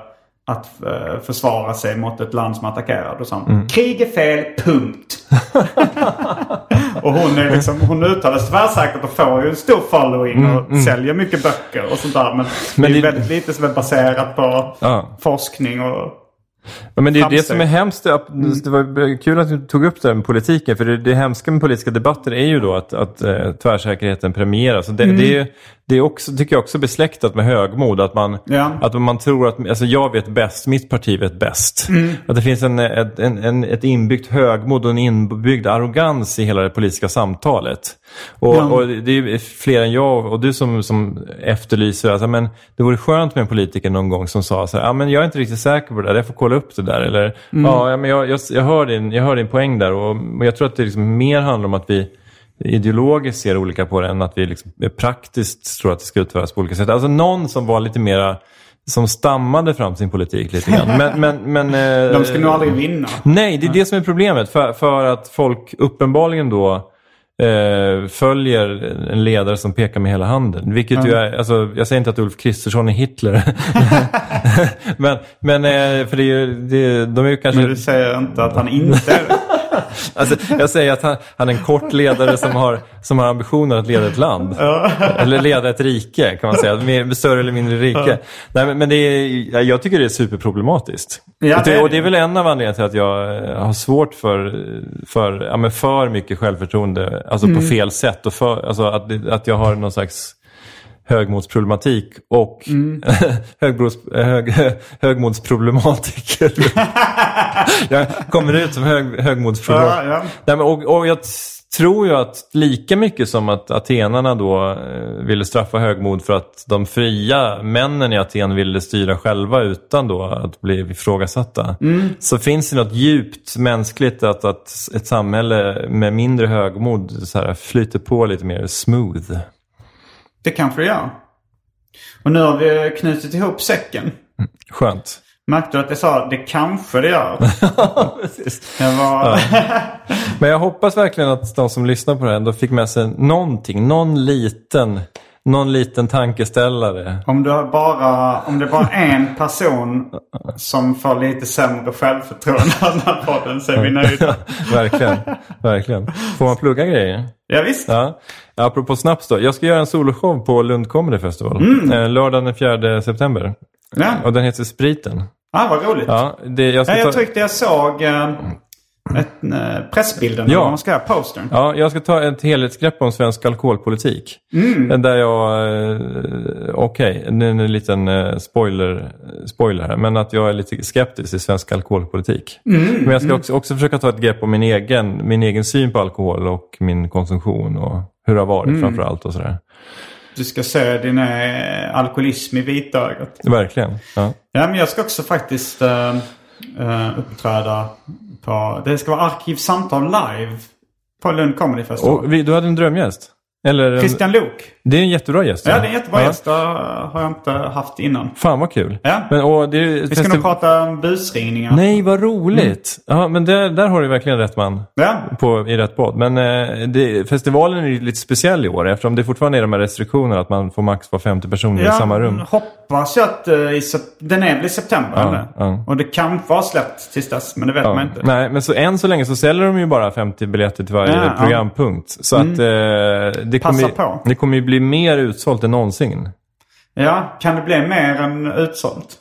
att eh, försvara sig mot ett land som attackerar? Då sa Mm. krig är fel, punkt. och hon, är liksom, hon uttalar sig tvärsäkert och får ju en stor following och säljer mycket böcker och sånt där. Men, Mm, Men det är väldigt lite som är baserat på Ja. forskning och... Ja, men det är det framsteg. som är hemskt. Det det var kul att du tog upp det med politiken. För det, det hemska med politiska debatter är ju då att, att eh, tvärsäkerheten premieras. Det, Mm. det, är, det är också, tycker jag också besläktat med högmod. Att man, Ja. att man tror att alltså jag vet bäst, mitt parti vet bäst. Mm. Att det finns en, ett, en, en, ett inbyggt högmod och en inbyggd arrogans i hela det politiska samtalet. Och, Ja. och det är fler än jag och du som, som efterlyser, alltså, men det vore skönt med en politiker någon gång som sa så här, ah, men jag är inte riktigt säker på det där, jag får kolla upp det där. Eller, ja, ja, men jag, jag, jag, hör din, jag hör din poäng där och, och jag tror att det liksom mer handlar om att vi ideologiskt ser olika på det än att vi liksom praktiskt tror att det ska utföras på olika sätt. Alltså någon som var lite mera som stammade fram sin politik lite grann. Men, men, men, eh, De ska nog aldrig vinna. Nej, det är det som är problemet. För, för att folk uppenbarligen då eh, följer en ledare som pekar med hela handen. Vilket ju är, alltså, jag säger inte att Ulf Kristersson är Hitler. men, men eh, för det är ju, det, de är ju kanske... Men du säger inte att han inte är. Alltså, jag säger att han, han är en kort ledare som har, som har ambitioner att leda ett land. Eller leda ett rike kan man säga. Mer, större eller mindre rike. Nej, men, men det är, jag tycker det är superproblematiskt. Ja, det och det är väl en av anledningarna till att jag eh, har svårt för, för, ja, men för mycket självförtroende. Alltså på fel sätt. Och för, alltså att, att jag har någon slags högmodsproblematik och högbros, hög, högmodsproblematiker. jag kommer ut som hög, högmodsproblematik. Ja, ja. Nej, men, och, och jag tror ju att lika mycket som att atenarna då eh, ville straffa högmod för att de fria männen i Aten ville styra själva utan då att bli ifrågasatta. Så finns det något djupt mänskligt att, att ett samhälle med mindre högmod så här, flyter på lite mer smooth. Det kanske det gör. Och nu har vi knutit ihop säcken. Skönt. Märkte du att jag sa det kanske det gör? Jag var... Men jag hoppas verkligen att de som lyssnar på det här ändå fick med sig någonting, någon liten, någon liten tankeställare. Om, du bara, om det är bara en person som får lite sämre självförtroende av den här podden så är vi nöjda. verkligen, verkligen. Får man plugga grejer? Ja, visst. Ja. Apropå snaps då. Jag ska göra en soloshow på Lund Comedy Festival. Eh, lördagen den 4 september. Ja. Och den heter Spriten. Ah, vad roligt. Ja, det, jag Ja, jag ta... tyckte jag såg eh, ett, eh, pressbilden, Ja. man ska göra, postern. Ja, jag ska ta ett helhetsgrepp om svensk alkoholpolitik. Mm. Där jag, eh, okej, nu är det en liten eh, spoiler, spoiler här, men att jag är lite skeptisk till svensk alkoholpolitik. Mm. Men jag ska också, också försöka ta ett grepp om min egen, min egen syn på alkohol och min konsumtion och hur det har varit Mm. framför allt och sådär. du ska se din eh, alkoholism i vitögat. Verkligen. Ja. Ja, men jag ska också faktiskt eh, eh, uppträda på... Det ska vara Arkivsamtal live på Lund Comedy Festival. Och vi, du hade en drömgäst? Eller en, Christian Lok. Det är en jättebra gäst. Ja, det är en jättebra gäst. Det har jag inte haft innan. Fan vad kul. Ja. Men, och det, Vi ska nog prata om busringningar. Nej, vad roligt. Ja, men där, där har du verkligen rätt man. Ja. På, I rätt podd. Men eh, det, festivalen är ju lite speciell i år eftersom det fortfarande är de här restriktionerna att man får max vara 50 personer i samma rum. hoppas jag att eh, i den är väl i september. Ja, eller? ja. Och det kanske har släppts tills dess, men det vet Ja. man inte. Nej, men så än så länge så säljer de ju bara 50 biljetter till varje Ja, ja. programpunkt. Så att eh, det, kommer Passa ju, på. det kommer ju bli mer utsålt än någonsin. Ja, kan det bli mer än utsålt?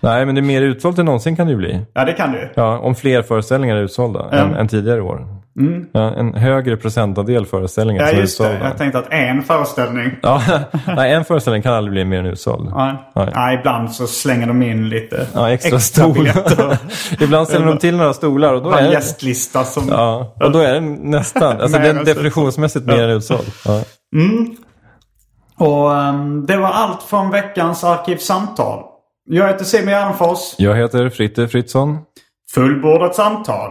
Nej, men det är mer utsålt än någonsin kan det ju bli. Ja, det kan det ju. Ja, om fler föreställningar är utsålda än, än tidigare år. Ja, en högre procentandel föreställningar Ja, som är just det. utsålda. Jag tänkte att en föreställning... Ja, nej, en föreställning kan aldrig bli mer än utsåld. Ja. Nej. Ja, ibland så slänger de in lite Ja, extra, stolar. biljetter. Ibland ställer de till några stolar och då är en gästlista som... ja, och då är den nästan, alltså den definitionsmässigt mer än utsåld. Ja. Och ehm, det var allt från veckans Arkivsamtal. Jag heter Simon Gärdenfors. Jag heter Fritte Fritzson. Fullbordat samtal.